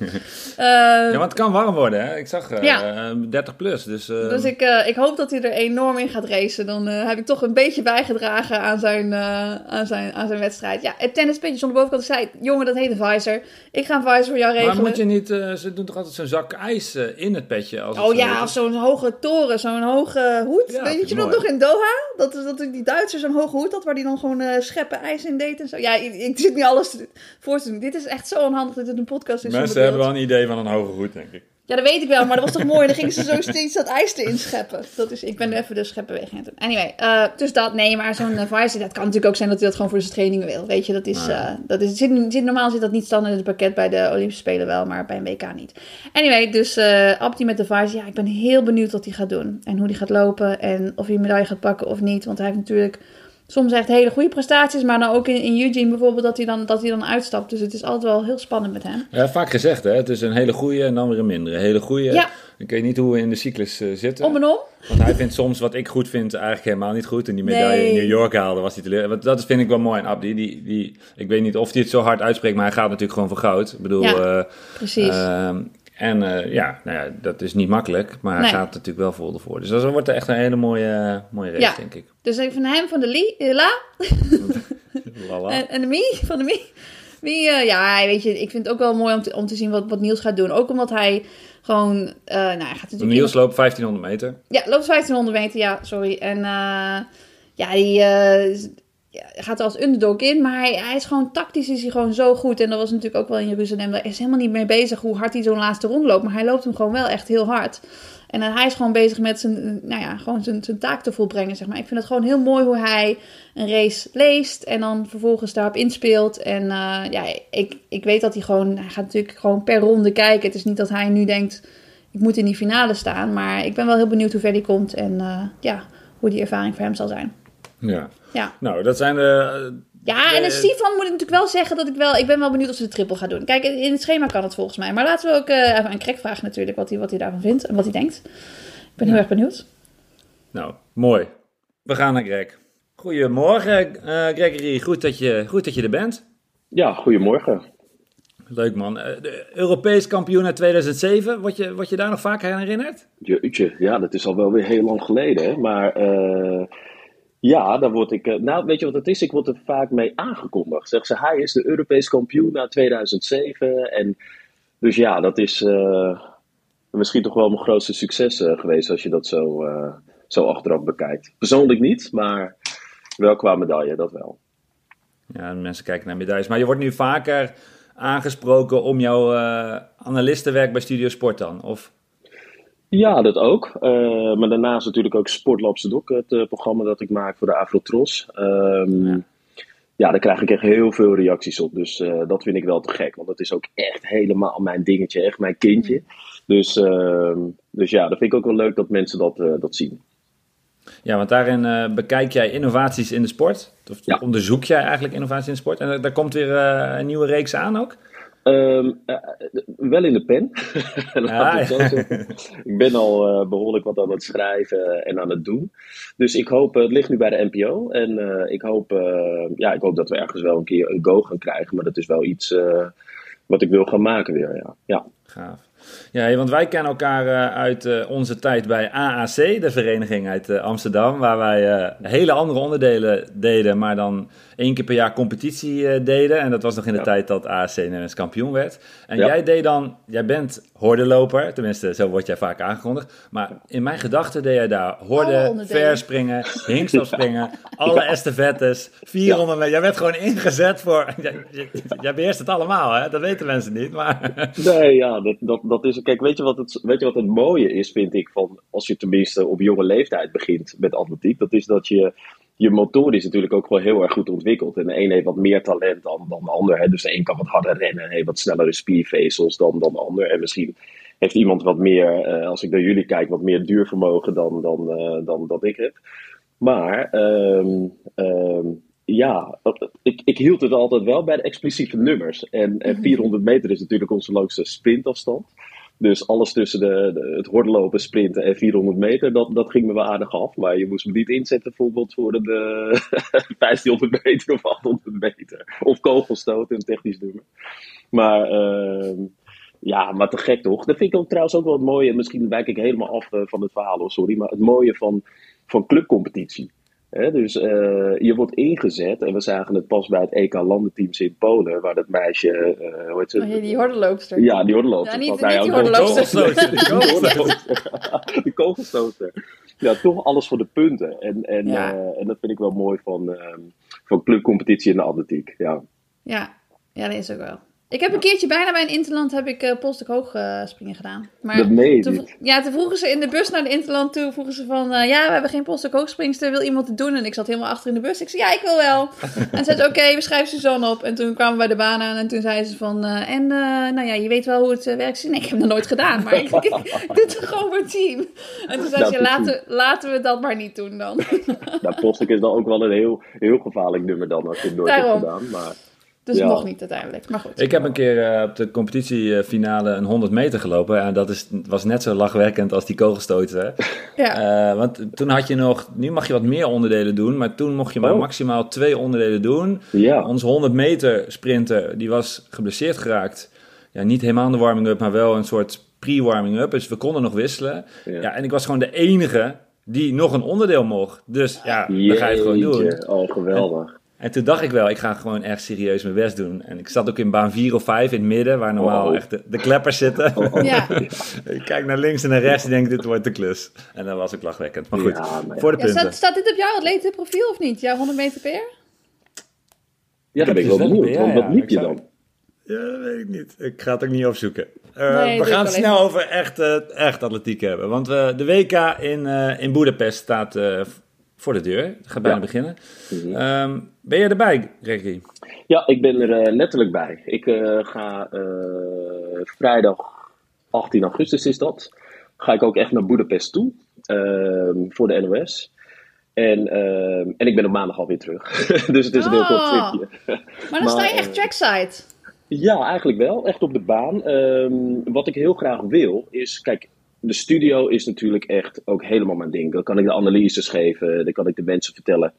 Ehm, Ja, want het kan warm worden, hè? Ik zag Ja. eh, 30 plus, dus... eh, Dus ik, ik hoop dat hij er enorm in gaat racen. Dan heb ik toch een beetje bijgedragen aan zijn, aan zijn, aan zijn wedstrijd. Ja, het tennispetje zonder bovenkant. Ik zei, jongen, dat heet een visor. Ik ga een visor voor jou regelen. maar moet je niet... ze doen toch altijd zo'n zak ijs in het petje? Als het Oh zo ja, of zo'n hoge toren, zo'n hoge hoed. Ja, Weet je mooi. dat nog in Doha? Dat, dat die Duitsers zo'n hoge hoed had, waar die dan gewoon eh, scheppen ijs in deed en zo. Ja, ik, ik zit niet alles voor te doen. Dit is echt zo onhandig dat dit een podcast is. Mensen hebben wel een idee van een hoge hoed, denk ik. Ja, dat weet ik wel, maar dat was toch mooi. Dan gingen ze zo steeds dat ijs erin scheppen. Dat is, ik ben even de het doen. Anyway, eh, dus dat, nee, maar zo'n uh, visor, dat kan natuurlijk ook zijn dat hij dat gewoon voor zijn trainingen wil. Weet je, dat is, eh, dat is zit, zit, normaal zit dat niet standaard in het pakket bij de Olympische Spelen wel, maar bij een WK niet. Anyway, dus eh Abdi met de visor, ja, ik ben heel benieuwd wat hij gaat doen. En hoe hij gaat lopen en of hij een medaille gaat pakken of niet. Want hij heeft natuurlijk soms echt hele goede prestaties, maar dan ook in, in Eugene bijvoorbeeld dat hij, dan, dat hij dan uitstapt. Dus het is altijd wel heel spannend met hem. Ja, vaak gezegd, hè? Het is een hele goede en dan weer een mindere. Hele goede. Ja. Ik weet niet hoe we in de cyclus eh, zitten. Om en om. Want hij vindt soms wat ik goed vind eigenlijk helemaal niet goed. En die medaille in. New York haalde was hij teleur. Want Dat vind ik wel mooi aan Abdi. Die, die, ik weet niet of hij het zo hard uitspreekt, maar hij gaat natuurlijk gewoon voor goud. Ik bedoel, Ja, eh, Precies. ehm, en eh, ja, nou ja, dat is niet makkelijk, maar hij Nee. gaat natuurlijk wel vol ervoor. Dus dat wordt echt een hele mooie, mooie race, Ja. denk ik. Dus ik van hem van de Lee, eh, La *laughs* Lala. en, en de Mie, van de Mie. Eh, ja, weet je, ik vind het ook wel mooi om te, om te zien wat, wat Niels gaat doen. Ook omdat hij gewoon, eh, nou, hij gaat natuurlijk... Niels loopt 1500 meter. Ja, loopt 1500 meter, ja, sorry. En ja, die ja, gaat als underdog in, maar hij, hij is gewoon tactisch is hij gewoon zo goed. En dat was natuurlijk ook wel in Jeruzalem. Daar is helemaal niet mee bezig hoe hard hij zo'n laatste rond loopt, maar hij loopt hem gewoon wel echt heel hard. En hij is gewoon bezig met zijn, nou ja, gewoon zijn, zijn taak te volbrengen, zeg maar. Ik vind het gewoon heel mooi hoe hij een race leest en dan vervolgens daarop inspeelt. En ja, ik, ik weet dat hij gewoon, hij gaat natuurlijk gewoon per ronde kijken. Het is niet dat hij nu denkt, ik moet in die finale staan. Maar ik ben wel heel benieuwd hoe ver hij komt en ja, hoe die ervaring voor hem zal zijn. Ja. ja. Nou, dat zijn de ja, en de Stefan moet ik natuurlijk wel zeggen dat ik wel... Ik ben wel benieuwd of ze de triple gaat doen. Kijk, in het schema kan het volgens mij. Maar laten we ook uh, even aan Krek vragen natuurlijk wat hij, wat hij daarvan vindt en wat hij denkt. Ik ben heel erg benieuwd. Nou, mooi. We gaan naar Greg. Goedemorgen, uh, Gregory. Goed dat, je, goed dat je er bent. Ja, goedemorgen. Leuk man. Uh, de Europees kampioen uit 2007, word je, word je daar nog vaak herinnerd? Jeetje, ja, dat is al wel weer heel lang geleden. Hè? Maar ja, dan word ik. Eh, nou, weet je wat het is? Ik word er vaak mee aangekondigd. Zeg ze, hij is de Europees kampioen na 2007. En dus ja, dat is uh, misschien toch wel mijn grootste succes uh, geweest als je dat zo, zo achteraf bekijkt. Persoonlijk niet, maar wel qua medaille, dat wel. Ja, mensen kijken naar medailles. Maar je wordt nu vaker aangesproken om jouw analistenwerk bij Studio Sport dan? Of? Ja, dat ook. Uh, maar daarnaast natuurlijk ook Sportlabs Doc, het uh, programma dat ik maak voor de Afrotros. Um, ja. ja, daar krijg ik echt heel veel reacties op. Dus uh, dat vind ik wel te gek. Want dat is ook echt helemaal mijn dingetje, echt mijn kindje. Dus, ehm, dus ja, dat vind ik ook wel leuk dat mensen dat, dat zien. Ja, want daarin bekijk jij innovaties in de sport. Of ja. onderzoek jij eigenlijk innovaties in de sport. En daar komt weer een nieuwe reeks aan ook? Um, uh, wel in de pen. *laughs* Ja, ik ben al uh, behoorlijk wat aan het schrijven en aan het doen. Dus ik hoop, het ligt nu bij de NPO. En uh, ik, hoop, ja, ik hoop dat we ergens wel een keer een go gaan krijgen. Maar dat is wel iets wat ik wil gaan maken weer. Ja. ja. Gaaf. Ja, want wij kennen elkaar uit onze tijd bij AAC, de vereniging uit Amsterdam, waar wij hele andere onderdelen deden, maar dan één keer per jaar competitie deden. En dat was nog in de ja. tijd dat AAC Nederlands kampioen werd. En ja. jij deed dan, jij bent hordenloper, tenminste zo word jij vaak aangekondigd. Maar in mijn gedachten deed jij daar horden, verspringen, hinkstapspringen, *laughs* alle estafettes, 400 meter. Jij werd gewoon ingezet voor, *laughs* jij, jij beheerst het allemaal hè, dat weten mensen niet. Maar... *laughs* Nee, ja, dat, dat, dat is, kijk, weet je, wat het, weet je wat het mooie is, vind ik, van als je tenminste op jonge leeftijd begint met atletiek, dat is dat je je motor is natuurlijk ook wel heel erg goed ontwikkeld. En de een heeft wat meer talent dan, dan de ander. Hè. Dus de een kan wat harder rennen, heeft wat snellere spiervezels dan, dan de ander. En misschien heeft iemand wat meer, uh, als ik naar jullie kijk, wat meer duurvermogen dan, dan, uh, dan dat ik heb. Maar um, um, ja, ik, ik hield het altijd wel bij de expliciete nummers. En, en 400 meter is natuurlijk onze langste sprintafstand. Dus alles tussen de, de, het hordenlopen, sprinten en 400 meter, dat, dat ging me wel aardig af. Maar je moest me niet inzetten bijvoorbeeld voor de, *laughs* de 1500 meter of 800 meter. Of kogelstoot, een technisch nummer. Maar uh, ja, maar te gek toch? Dat vind ik ook trouwens ook wel het mooie. Misschien wijk ik helemaal af uh, van het verhaal, sorry. Maar het mooie van, van clubcompetitie. He, dus uh, je wordt ingezet, en we zagen het pas bij het EK landenteams in Polen, waar dat meisje, uh, hoe heet ze? Oh, die hordenloopster. Ja, die hordenloopster. Ja, niet, niet die hordenloopster. *laughs* Die kogelstoter. Ja, toch alles voor de punten. En, en, ja. uh, en dat vind ik wel mooi van, van clubcompetitie in de atletiek. Ja. Ja. ja, dat is ook wel. Ik heb een keertje bijna bij een Interland heb ik uh, polstuk hoog uh, springen gedaan. Maar dat meen toen, Ja, toen vroegen ze in de bus naar de Interland toe, vroegen ze van, uh, ja, we hebben geen polstuk hoog springster, wil iemand het doen? En ik zat helemaal achter in de bus. Ik zei, ja, ik wil wel. *laughs* en ze zei, oké, okay, we schrijven Suzanne op. En toen kwamen we bij de baan aan en toen zei ze van, en nou ja, je weet wel hoe het werkt. Nee, ik heb nog nooit gedaan, maar ik, *laughs* doe het gewoon voor team. En toen zei ze, laten, laten we dat maar niet doen dan. *laughs* nou, polstuk is dan ook wel een heel, heel gevaarlijk nummer dan, als je het nooit Daarom. hebt gedaan. Maar... Dus ja. nog niet uiteindelijk. Maar goed. Ik heb een keer uh, op de competitiefinale een 100 meter gelopen. En dat is, was net zo lachwekkend als die kogelstoten. ja. Uh, want toen had je nog... Nu mag je wat meer onderdelen doen. Maar toen mocht je maar oh. maximaal twee onderdelen doen. Ja. Onze 100 meter sprinter, die was geblesseerd geraakt. Ja, niet helemaal de warming-up, maar wel een soort pre-warming-up. Dus we konden nog wisselen. Ja. ja. en ik was gewoon de enige die nog een onderdeel mocht. Dus ja, dan ga je het gewoon doen. Oh, geweldig. En toen dacht ik wel, ik ga gewoon echt serieus mijn best doen. En ik zat ook in baan 4 of 5 in het midden, waar normaal oh. echt de, de, kleppers zitten. Oh. Ja. *laughs* ik kijk naar links en naar rechts en denk, dit wordt de klus. En dan was ik lachwekkend. Maar goed, ja, maar voor de punten. Staat, staat, dit op jouw atletenprofiel of niet? Jouw 100 meter per? Ja, dat ben ik wel benieuwd. Want wat liep je dan? Ja, dat weet ik niet. Ik ga het ook niet opzoeken. Uh, Nee, we gaan het snel over echt, eh, echt atletiek hebben. Want we de WK in, eh in Boedapest staat eh, voor de deur. Het gaat bijna Ja. beginnen. Mhm. Ehm, ben je erbij, Gregory? Ja, ik ben er eh, letterlijk bij. Ik eh, ga eh, vrijdag 18 augustus is dat. Ga ik ook echt naar Boedapest toe. ehm, voor de NOS. En, ehm, en ik ben op maandag alweer terug. *laughs* dus het is een heel kort Oh. tripje. Maar dan sta je echt trackside. Ja, eigenlijk wel. Echt op de baan. Ehm, wat ik heel graag wil is, kijk, de studio is natuurlijk echt ook helemaal mijn ding. Dan kan ik de analyses geven, dan kan ik de mensen vertellen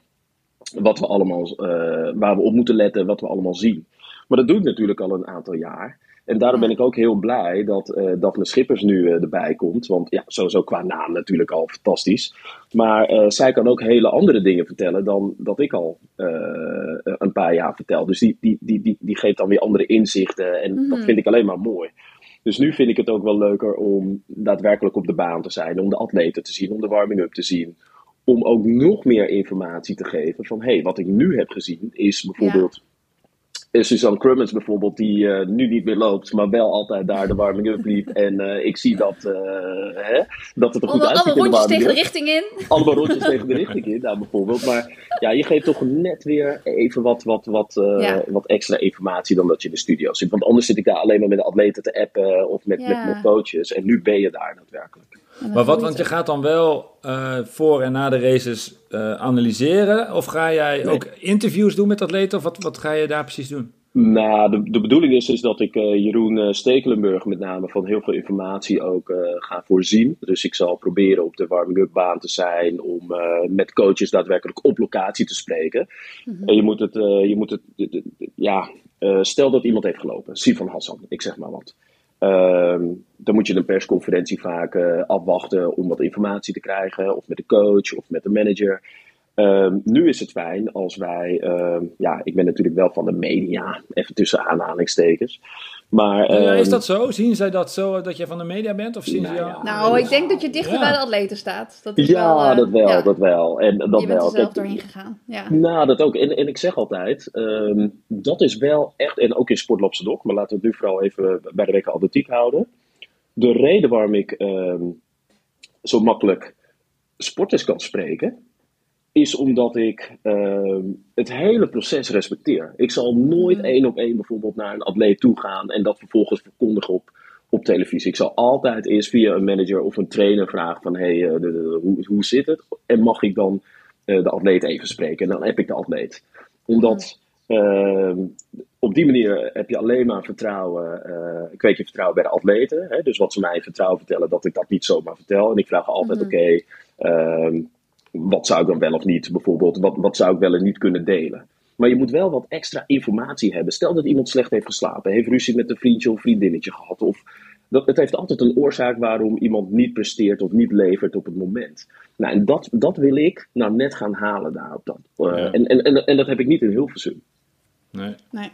wat we allemaal, eh, waar we op moeten letten, wat we allemaal zien. Maar dat doe ik natuurlijk al een aantal jaar. En daarom ben ik ook heel blij dat eh Daphne Schippers nu eh, erbij komt. Want ja, sowieso qua naam natuurlijk al fantastisch. Maar zij kan ook hele andere dingen vertellen dan dat ik al een paar jaar vertel. Dus die, die, die, die, die geeft dan weer andere inzichten. En dat Mhm. vind ik alleen maar mooi. Dus nu vind ik het ook wel leuker om daadwerkelijk op de baan te zijn. Om de atleten te zien, om de warming-up te zien. Om ook nog meer informatie te geven van... hé, hey, wat ik nu heb gezien is bijvoorbeeld... Suzanne Crummins bijvoorbeeld, die eh, nu niet meer loopt, maar wel altijd daar de warming-up liep. *laughs* En eh, ik zie dat, eh, hè, dat het er goed uitziet alle in de rondjes tegen de richting in. allemaal rondjes tegen de *laughs* richting in, nou, bijvoorbeeld. Maar ja, je geeft toch net weer even wat, wat, wat, Ja. wat extra informatie dan dat je in de studio zit. Want anders zit ik daar alleen maar met de atleten te appen of met, Ja. met, met coaches. En nu ben je daar daadwerkelijk. Maar wat, want je gaat dan wel eh, voor en na de races eh, analyseren? Of ga jij Nee. ook interviews doen met atleten? Of wat, wat ga je daar precies doen? Nou, de, de bedoeling is, is dat ik eh, Jeroen Stekelenburg met name van heel veel informatie ook eh, ga voorzien. Dus ik zal proberen op de warming-up baan te zijn om eh, met coaches daadwerkelijk op locatie te spreken. En je moet het, eh, je moet het ja, eh, stel dat iemand heeft gelopen, Sifan Hassan, ik zeg maar wat. Ehm, dan moet je een persconferentie vaak eh, afwachten om wat informatie te krijgen, of met de coach of met de manager. Ehm, nu is het fijn als wij, ehm, ja, ik ben natuurlijk wel van de media, even tussen aanhalingstekens. Maar Eh, ehm, is dat zo? Zien zij dat zo, dat je van de media bent? Of zien ze Nou jou... ja. Nou, ik denk dat je dichter Ja. bij de atleten staat. Dat is ja, wel, eh, dat wel, ja. dat wel. En dat je bent wel. er zelf Kijk, doorheen gegaan. Ja. Nou, dat ook. En, en ik zeg altijd, ehm, dat is wel echt, en ook in Sport Lopsedok, maar laten we het nu vooral even bij de weken atletiek houden. De reden waarom ik ehm, zo makkelijk sporters kan spreken, is omdat ik ehm, het hele proces respecteer. Ik zal nooit Mhm. één op één bijvoorbeeld naar een atleet toe gaan en dat vervolgens verkondigen op, op televisie. Ik zal altijd eerst via een manager of een trainer vragen van hey, eh, de- de- hoe, hoe zit het? En mag ik dan eh, de atleet even spreken? En dan heb ik de atleet. Omdat ehm, op die manier heb je alleen maar vertrouwen, eh kweek je vertrouwen bij de atleten. Hè? Dus wat ze mij vertrouwen vertellen, dat ik dat niet zomaar vertel. En ik vraag altijd, Mhm. oké, ehm, wat zou ik dan wel of niet bijvoorbeeld, wat, wat zou ik wel en niet kunnen delen? Maar je moet wel wat extra informatie hebben. Stel dat iemand slecht heeft geslapen, heeft ruzie met een vriendje of vriendinnetje gehad. Of dat, het heeft altijd een oorzaak waarom iemand niet presteert of niet levert op het moment. Nou, en dat, dat wil ik nou net gaan halen daar op dat. Eh, Ja. en, en, en, en dat heb ik niet in Hilversum. Nee. Nee.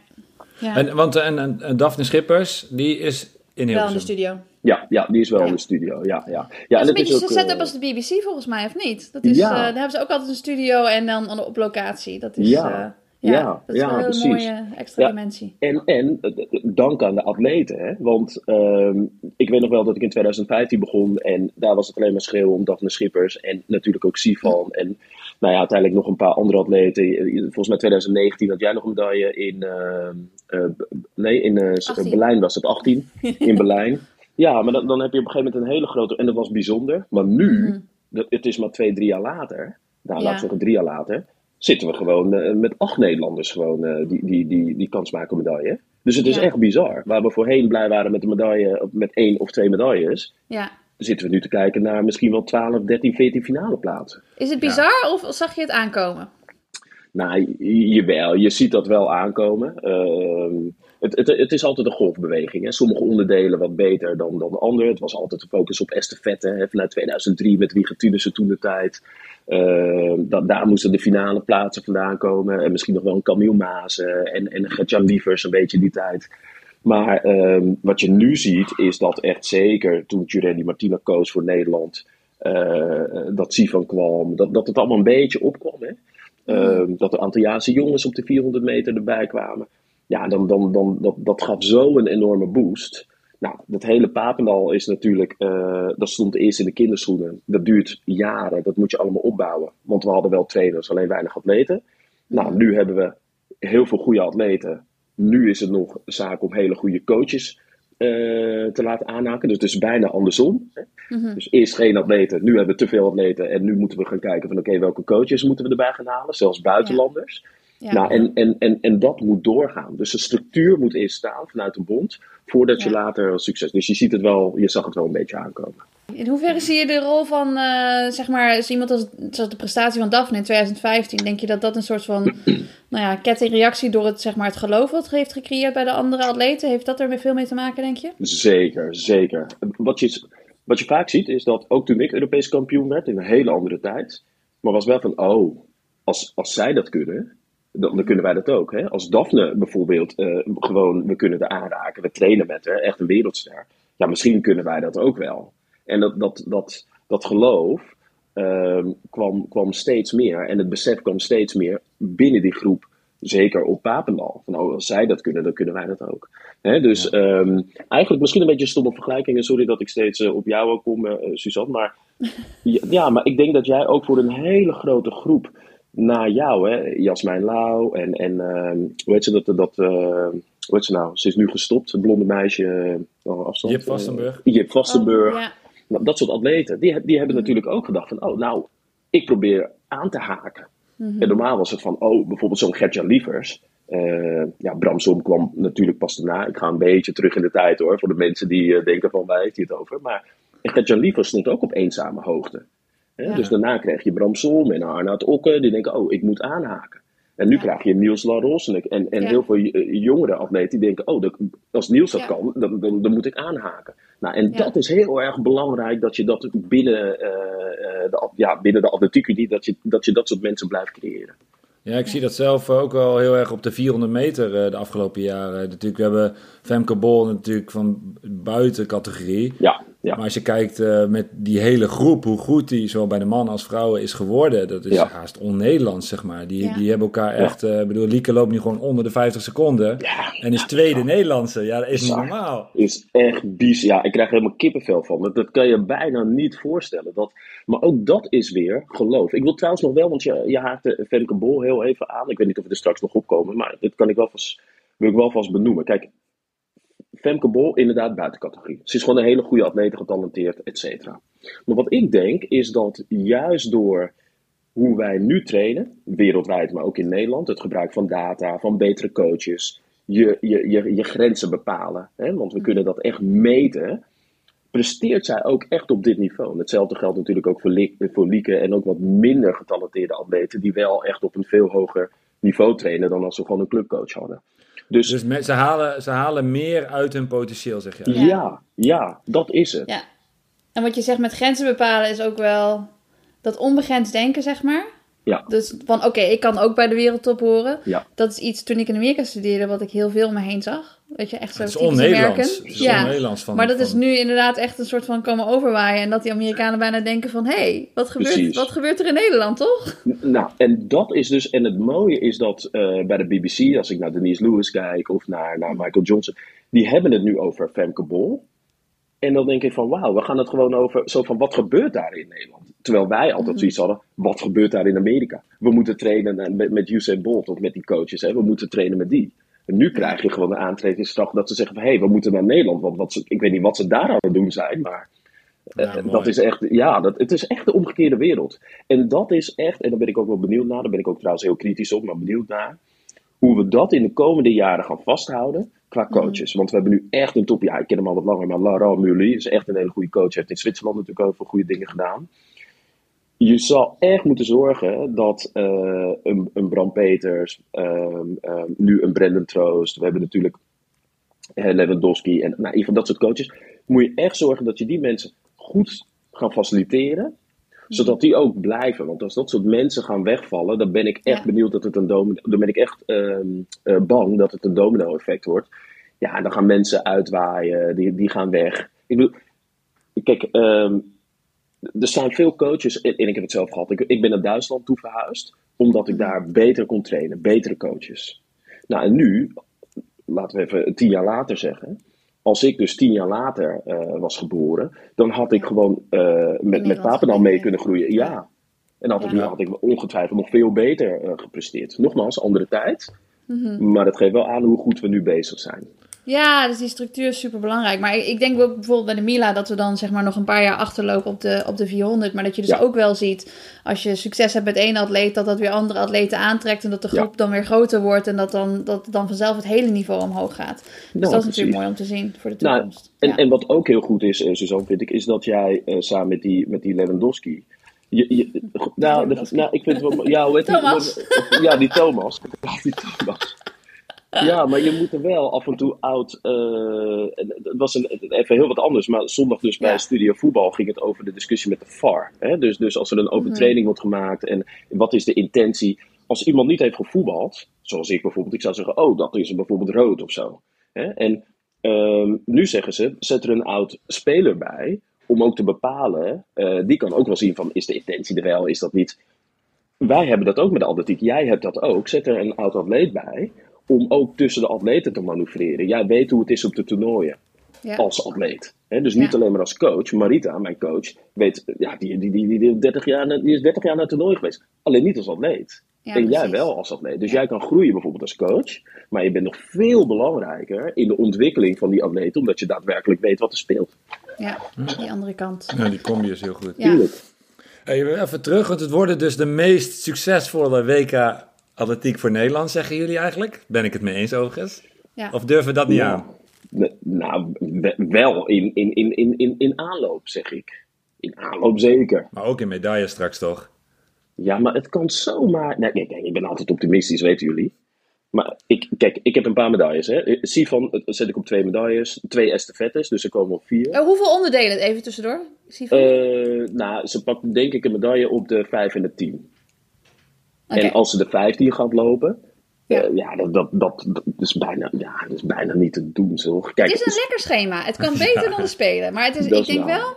Ja. En, want en, en, Daphne Schippers, die is in wel in de Hilversum. studio. Ja, ja, die is wel in de studio. Ja, ja. ja dat is een en beetje de setup eh, als de BBC volgens mij, of niet? Dat is, Ja. eh, daar hebben ze ook altijd een studio en dan op locatie. Dat is, Ja. eh, ja, Ja, dat is ja, een hele precies. mooie extra Ja. dimensie. En, en dank aan de atleten. Hè? Want ehm, ik weet nog wel dat ik in 2015 begon. En daar was het alleen maar schreeuwen om Daphne Schippers. En natuurlijk ook Sifan. En nou ja, uiteindelijk nog een paar andere atleten. Volgens mij 2019 had jij nog een medaille in... ehm, eh, nee, in 18. Berlijn was het 18. In *laughs* Berlijn. Ja, maar dan, dan heb je op een gegeven moment een hele grote... En dat was bijzonder. Maar nu, Mhm. dat- het is maar twee, drie jaar later... Nou, Ja. laten we zeggen drie jaar later zitten we gewoon eh, met acht Nederlanders gewoon, eh, die, die, die, die kans maken op medaille. Dus het is Ja. echt bizar. Waar we voorheen blij waren met een medaille, met één of twee medailles, Ja. zitten we nu te kijken naar misschien wel 12, 13, 14 finale plaatsen. Is het bizar of zag je het aankomen? Nou, jawel, je ziet dat wel aankomen. Ehm, het, het, het is altijd een golfbeweging. Hè. Sommige onderdelen wat beter dan, dan de andere. Het was altijd de focus op estafette. Hè. Vanuit 2003 met Wieger toen de tijd. Ehm, daar moesten de finale plaatsen vandaan komen. En misschien nog wel een Camille Maas eh, en, en Gertjan Lievers een beetje die tijd. Maar ehm, wat je nu ziet is dat echt zeker toen Jurelli Martina koos voor Nederland... eh, dat Sivan kwam, dat, dat het allemaal een beetje opkwam. Hè? Ehm, dat er Antilliaanse jongens op de 400 meter erbij kwamen. Ja, dan, dan, dan, dat, dat gaf zo een enorme boost. Nou, dat hele Papendal is natuurlijk, uh, dat stond eerst in de kinderschoenen. Dat duurt jaren, dat moet je allemaal opbouwen. Want we hadden wel trainers, alleen weinig atleten. Nou, nu hebben we heel veel goede atleten. Nu is het nog zaak om hele goede coaches uh, te laten aanhaken. Dus het is bijna andersom. Mm Dus eerst geen atleten, nu hebben we te veel atleten. En nu moeten we gaan kijken van oké, welke coaches moeten we erbij gaan halen. Zelfs buitenlanders. Ja. Nou, en, en, en, en dat moet doorgaan. Dus de structuur moet eerst staan vanuit een bond, voordat je later succes. Dus je ziet het wel, je zag het wel een beetje aankomen. In hoeverre zie je de rol van, uh, zeg maar, iemand als, zoals de prestatie van Daphne in 2015, denk je dat dat een soort van, *clears throat* nou ja, kettingreactie door het, zeg maar, het geloof wat heeft gecreëerd bij de andere atleten, heeft dat er veel mee te maken, denk je? Zeker, zeker. Wat je, wat je vaak ziet is dat, ook toen ik Europees kampioen werd, in een hele andere tijd, maar was wel van, oh, als, als zij dat kunnen, dan, dan, kunnen wij dat ook. Hè? Als Daphne bijvoorbeeld uh, gewoon, we kunnen er aanraken, we trainen met haar, echt een wereldster. Ja, misschien kunnen wij dat ook wel. En dat, dat, dat, dat geloof uh, kwam, kwam steeds meer en het besef kwam steeds meer binnen die groep. Zeker op Papendal. Van, oh, als zij dat kunnen, dan kunnen wij dat ook. Hè? Dus ja. um, eigenlijk misschien een beetje stomme vergelijkingen. Sorry dat ik steeds uh, op jou kom, uh, Suzanne. Maar *laughs* ja, maar ik denk dat jij ook voor een hele grote groep na jou, hè, Jasmijn Lau en, en uh, hoe heet ze dat, dat uh, hoe heet ze nou, ze is nu gestopt, het blonde meisje, uh, afstand. Jip Vastenburg. Jip Vastenburg. Oh, ja. Nou, dat soort atleten, die, die hebben mm. natuurlijk ook gedacht van, oh nou, ik probeer aan te haken. Mm -hmm. En normaal was het van, oh, bijvoorbeeld zo'n Gertjan Lievers. ja, Bramsom kwam natuurlijk pas daarna. Ik ga een beetje terug in de tijd hoor, voor de mensen die denken van, waar heeft hij het over? Maar Gertjan Lievers stond ook op eenzame hoogte. Ja. Dus daarna krijg je Bram Solm en Arnoud Okke, die denken, oh, ik moet aanhaken. En nu ja. krijg je Niels Laros en, en, en heel veel jongere atleten die denken, oh, dat, als Niels dat kan, dan, dan, dan, moet ik aanhaken. Nou, en dat is heel erg belangrijk, dat je dat binnen, uh, de, ja, binnen de atletiek dat je, dat je dat soort mensen blijft creëren. Ja, ik zie dat zelf ook wel heel erg op de 400 meter de afgelopen jaren. Natuurlijk, we hebben Femke Bol natuurlijk van buiten categorie. Ja. Ja. Maar als je kijkt uh, met die hele groep, hoe goed die zowel bij de mannen als vrouwen is geworden, dat is ja. haast on-Nederlands, zeg maar. Die, ja. die hebben elkaar echt, ik uh, bedoel, Lieke loopt nu gewoon onder de 50 seconden en is tweede Nederlandse. Ja, dat is niet normaal. Is echt bies. Ja, ik krijg helemaal kippenvel van. Dat, dat kan je bijna niet voorstellen. Dat, maar ook dat is weer geloof. Ik wil trouwens nog wel, want je, je haakte Femke Bol heel even aan. Ik weet niet of we er straks nog opkomen, maar dit kan ik wel vast, wil ik wel vast benoemen. Kijk, Femke Bol inderdaad buiten categorie. Ze is gewoon een hele goede atleet, getalenteerd, et cetera. Maar wat ik denk is dat juist door hoe wij nu trainen, wereldwijd, maar ook in Nederland, het gebruik van data, van betere coaches, je, je, je, je grenzen bepalen. Hè? Want we kunnen dat echt meten. Presteert zij ook echt op dit niveau? En hetzelfde geldt natuurlijk ook voor, Li voor Lieke en ook wat minder getalenteerde atleten, die wel echt op een veel hoger niveau trainen dan als ze gewoon een clubcoach hadden. Dus, dus met, ze, halen, ze halen meer uit hun potentieel, zeg je? Ja, ja, ja dat is het. Ja. En wat je zegt met grenzen bepalen is ook wel dat onbegrensd denken, zeg maar. Ja. Dus van oké, okay, ik kan ook bij de wereldtop horen. Ja. Dat is iets toen ik in Amerika studeerde wat ik heel veel om me heen zag. Weet je, echt zo Het is on-Nederlands. Ja. Van, maar dat van... is nu inderdaad echt een soort van komen overwaaien. En dat die Amerikanen bijna denken van... Hé, hey, wat, gebeurt, wat gebeurt er in Nederland, toch? Nou, en dat is dus... En het mooie is dat uh, bij de BBC... Als ik naar Denise Lewis kijk of naar, naar Michael Johnson... Die hebben het nu over Femke Bol. En dan denk ik van... Wauw, we gaan het gewoon over... Zo van, wat gebeurt daar in Nederland? Terwijl wij altijd mm. zoiets hadden... Wat gebeurt daar in Amerika? We moeten trainen met, met Usain Bolt of met die coaches. Hè? We moeten trainen met die. En nu krijg je gewoon de aantredingsslag dat ze zeggen van... hé, hey, we moeten naar Nederland. Want wat ze, ik weet niet wat ze daar aan het doen zijn, maar... Ja, uh, dat is echt, ja, dat, het is echt de omgekeerde wereld. En dat is echt, en daar ben ik ook wel benieuwd naar, daar ben ik ook trouwens heel kritisch op, maar benieuwd naar, hoe we dat in de komende jaren gaan vasthouden qua coaches. Mm. Want we hebben nu echt een top, ja, ik ken hem al wat langer, maar Laurent Mully is echt een hele goede coach, heeft in Zwitserland natuurlijk ook veel goede dingen gedaan je zal echt moeten zorgen dat uh, een, een Bram Peters, um, um, nu een Brendan Troost, we hebben natuurlijk Lewandowski en nou, van dat soort coaches. Moet je echt zorgen dat je die mensen goed gaan faciliteren, zodat die ook blijven. Want als dat soort mensen gaan wegvallen, dan ben ik echt ja. benieuwd dat het een domino, dan ben ik echt um, uh, bang dat het een domino-effect wordt. Ja, dan gaan mensen uitwaaien, die, die gaan weg. Ik bedoel, kijk, um, er zijn veel coaches, en ik heb het zelf gehad, ik, ik ben naar Duitsland toe verhuisd, omdat ik daar beter kon trainen, betere coaches. Nou, en nu, laten we even tien jaar later zeggen, als ik dus tien jaar later eh, was geboren, dan had ik gewoon uh, met, met Papendal mee kunnen groeien. Ja. En dan had, ik, had ik ongetwijfeld nog veel beter eh, gepresteerd. Nogmaals, andere tijd. Mhm. Maar dat geeft wel aan hoe goed we nu bezig zijn. Ja, dus die structuur is super belangrijk. Maar ik, ik denk ook bijvoorbeeld bij de Mila dat we dan zeg maar nog een paar jaar achterlopen op de, op de 400. Maar dat je dus Ja. ook wel ziet, als je succes hebt met één atleet, dat dat weer andere atleten aantrekt. En dat de Ja. groep dan weer groter wordt. En dat dan, dat dan vanzelf het hele niveau omhoog gaat. Dus Nou, dat is precies. natuurlijk mooi om te zien voor de Nou, toekomst. En, ja. en wat ook heel goed is, eh, Suzanne, vind ik, is dat jij eh, samen met die, met die Lewandowski. Je, je, *laughs* nou, de- nou, ik vind het wel. Ja, hoe heet die? Thomas. Ja, die Thomas. Ja, *laughs* die Thomas. Ja, *laughs* maar je moet er wel af en toe oud. eh, het was een, even heel wat anders, maar zondag dus bij Ja. Studio Voetbal ging het over de discussie met de VAR. Hè? Dus, dus als er een Mhm. training wordt gemaakt en wat is de intentie? Als iemand niet heeft gevoetbald, zoals ik bijvoorbeeld, ik zou zeggen: Oh, dat is bijvoorbeeld rood of zo. Hè? En Ehm, nu zeggen ze, zet er een oud speler bij, om ook te bepalen, eh, die kan ook wel zien van, is de intentie er wel, is dat niet. Wij hebben dat ook met de atletiek, jij hebt dat ook, zet er een oud atleet bij, om ook tussen de atleten te manoeuvreren. Jij weet hoe het is op de toernooien, ja. als atleet. Hè, dus niet Ja. alleen maar als coach, Marita, mijn coach, weet, ja, die, die, die, die, die, 30 jaar, die is 30 jaar naar het toernooi geweest. Alleen niet als atleet. Ja, en jij wel als atleet. Dus Ja. jij kan groeien bijvoorbeeld als coach. Maar je bent nog veel belangrijker in de ontwikkeling van die atleet. Omdat je daadwerkelijk weet wat er speelt. Ja, die andere kant. Ja, die combi is heel goed. Ja. Tuurlijk. Hey, even terug, want het worden dus de meest succesvolle WK atletiek voor Nederland, zeggen jullie eigenlijk? Ben ik het mee eens overigens? Ja. Of durven we dat niet Ja. aan? Nou, we- wel in, in, in, in, in, in aanloop, zeg ik. In aanloop zeker. Maar ook in medailles straks toch? Ja, maar het kan zomaar. Nee, kijk, kijk, ik ben altijd optimistisch, weten jullie. Maar ik, kijk, ik heb een paar medailles. Hè. Sifan eh, zet ik op twee medailles, twee estafettes, dus ze komen op vier. Eh, hoeveel onderdelen, even tussendoor? Eh, nou, ze pakt denk ik een medaille op de 5 en de 10. En als ze de 15 gaat lopen, Ja. ja dat, dat, dat, dat is bijna, ja, dat is bijna niet te doen. Toch? Kijk, Het is een lekker schema. Het kan *laughs* beter dan de Spelen. Maar het is, Dat ik denk wel,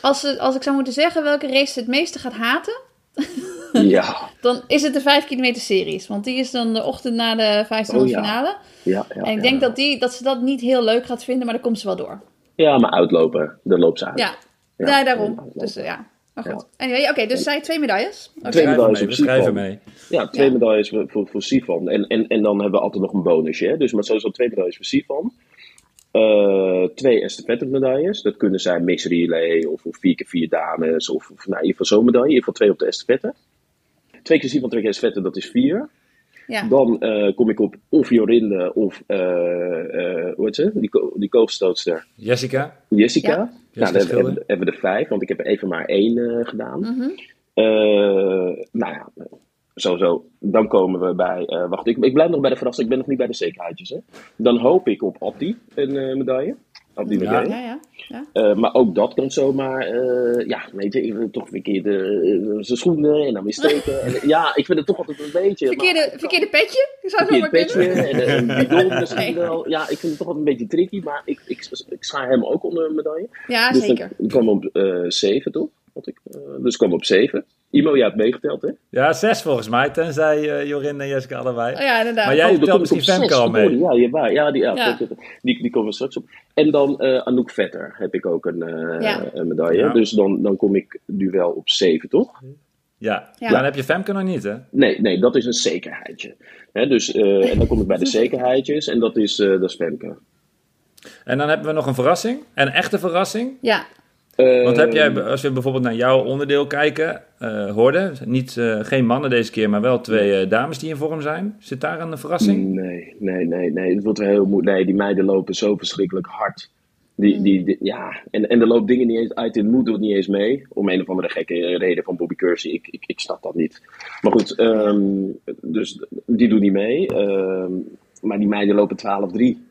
als, ze- als ik zou moeten zeggen welke race ze het meeste gaat haten, *laughs* ja, dan is het de 5 kilometer series. Want die is dan de ochtend na de 1500 Oh, finale. ja, ja. En ik denk dat, die, dat ze dat niet heel leuk gaat vinden, maar dan komt ze wel door. Ja, maar uitlopen, daar loopt ze uit. Ja, daarom. Dus eh, ja, maar goed. Anyway, Oké, dus zij twee medailles. Oké. Twee medailles mee, op we schrijven Sifan. mee. Ja, twee Ja. medailles voor, voor. En, en, en dan hebben we altijd nog een bonusje. Hè? Dus maar sowieso twee medailles voor Sifan. Eh, twee estafette medailles. Dat kunnen zijn mixed relay of, of 4 keer 4 dames. Of, of nou, in ieder geval zo'n medaille. In ieder geval twee op de estafette. Twee keer Sifan, twee keer estafette, dat is vier. Ja. Dan eh, kom ik op of Jorinde of, eh, eh, hoe heet ze? Die, ko- die koofstootster. Jessica? Jessica. Ja. Nou, Jessica dan hebben, we er vijf, want ik heb er even maar één eh, gedaan. Mhm. Eh, nou ja, sowieso. Dan komen we bij. eh, wacht, ik, ik blijf nog bij de verrassing. Ik ben nog niet bij de zekerheidjes. Hè. Dan hoop ik op Abdi een eh, medaille. Ja. Ja, ja. ja. Eh, maar ook dat kan zomaar. eh, ja, weet je, ik wil toch een keer de, eh, zijn schoenen en dan weer steken. *laughs* en, ja, ik vind het toch altijd een beetje. Verkeerde, maar- verkeerde petje? Zou zo maar Verkeerd kunnen. petje en een bidon misschien wel. Ja, ik vind het toch altijd een beetje tricky, maar ik, ik, ik schaar hem ook onder een medaille. Ja, dus zeker. dan kwam op eh 7, toch? Had ik, eh, dus kwam op 7. Imo, jij hebt meegeteld, hè? Ja, zes volgens mij, tenzij eh Jorin en Jessica allebei. Oh, ja, inderdaad. Maar jij Oh, telt misschien Femke al mee. Ja, je waar. ja, die, ja, Ja. Die, die, die komen we straks op. En dan eh, Anouk Vetter heb ik ook een, eh, Ja. een medaille. Ja. Dus dan, dan kom ik nu wel op 7, toch? Ja. Ja. dan heb je Femke nog niet, hè? Nee, nee, dat is een zekerheidje. Hè, dus, eh, en dan kom ik bij de *laughs* zekerheidjes en dat is, eh dat is Femke. En dan hebben we nog een verrassing. Een echte verrassing. Ja, Want heb jij, als we bijvoorbeeld naar jouw onderdeel kijken, eh hoorde, niet, eh, geen mannen deze keer, maar wel twee eh, dames die in vorm zijn. Zit daar een verrassing? Nee, nee, nee, nee. Het wordt heel moeilijk. Nee, die meiden lopen zo verschrikkelijk hard. Die, die, die- ja, en, en er loopt dingen niet eens uit in moed doet niet eens mee. Om een of andere gekke reden van Bobby Kersey. Ik, ik, ik snap dat niet. Maar goed, ehm, dus die doet niet mee. Ehm, maar die meiden lopen 12-3.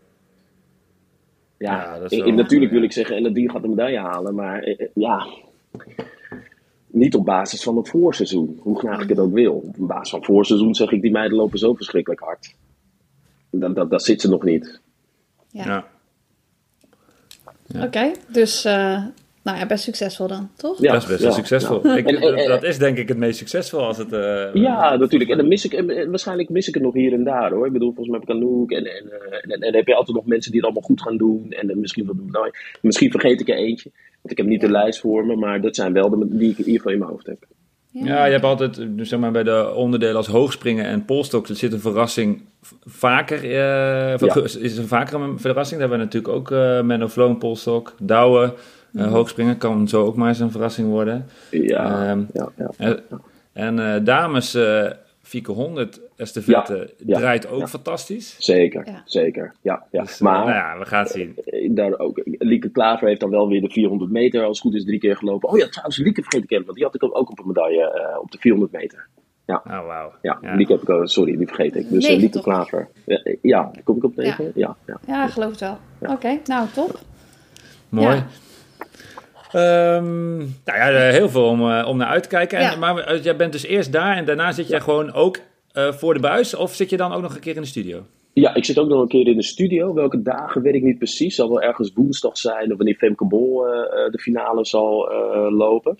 Ja, wel- natuurlijk wil ik zeggen, en dat die gaat de medaille halen. Maar eh, eh, ja, niet op basis van het voorseizoen. Hoe graag ik het ook wil. Op basis van voorseizoen zeg ik, die meiden lopen zo verschrikkelijk hard. Dat, dat, dat zit ze nog niet. ja. Ja. Oké, dus eh, Nou ja, best succesvol dan, toch? dat is best wel ja, succesvol. ja. Ik, En- en- en- dat is denk ik het meest succesvol als het... eh, Ja, natuurlijk. En dan mis ik, en waarschijnlijk mis ik het nog hier en daar hoor. Ik bedoel, volgens mij heb ik Anouk en, en, eh, en, en dan heb je altijd nog mensen die het allemaal goed gaan doen. En dan misschien, wat, nou, misschien vergeet ik er eentje. Want ik heb niet de lijst voor me, maar dat zijn wel de die ik in ieder geval in mijn hoofd heb. Ja, je hebt altijd, dus zeg maar, bij de onderdelen als hoogspringen en polstok, er zit een verrassing vaker. eh, ver- Is er vaker een verrassing? Daar hebben we natuurlijk ook eh Menno Vloon, polstok, douwen, eh, hoogspringen. Kan zo ook maar eens een verrassing worden. Ja, Ehm, ja, ja. En, en eh, dames, eh Fieke 100 estafette ja, draait ook ja. fantastisch. Zeker, Ja. zeker. Ja, ja. Dus, eh, maar nou ja, we gaan het zien. eh, daar ook, Lieke Klaver heeft dan wel weer de 400 meter als het goed is drie keer gelopen. Oh ja, trouwens, Lieke vergeet ik even, want die had ik ook op een medaille eh, op de 400 meter. Oh, wauw. Ja, Ja. Lieke heb ik sorry, die vergeet ik. Dus eh, Lieke toch? Klaver. Ja, eh, ja, kom ik op negen? Ja. Ja, ja. Ja, geloof het wel. Oké, nou top. Mooi. Ja. Ehm, nou ja, heel veel om, eh, om naar uit te kijken. En, Ja. Maar eh, jij bent dus eerst daar en daarna zit jij gewoon ook eh, voor de buis? Of zit je dan ook nog een keer in de studio? Ja, ik zit ook nog een keer in de studio. Welke dagen weet ik niet precies. Zal wel ergens woensdag zijn of wanneer Femke Bol de finale zal eh, lopen.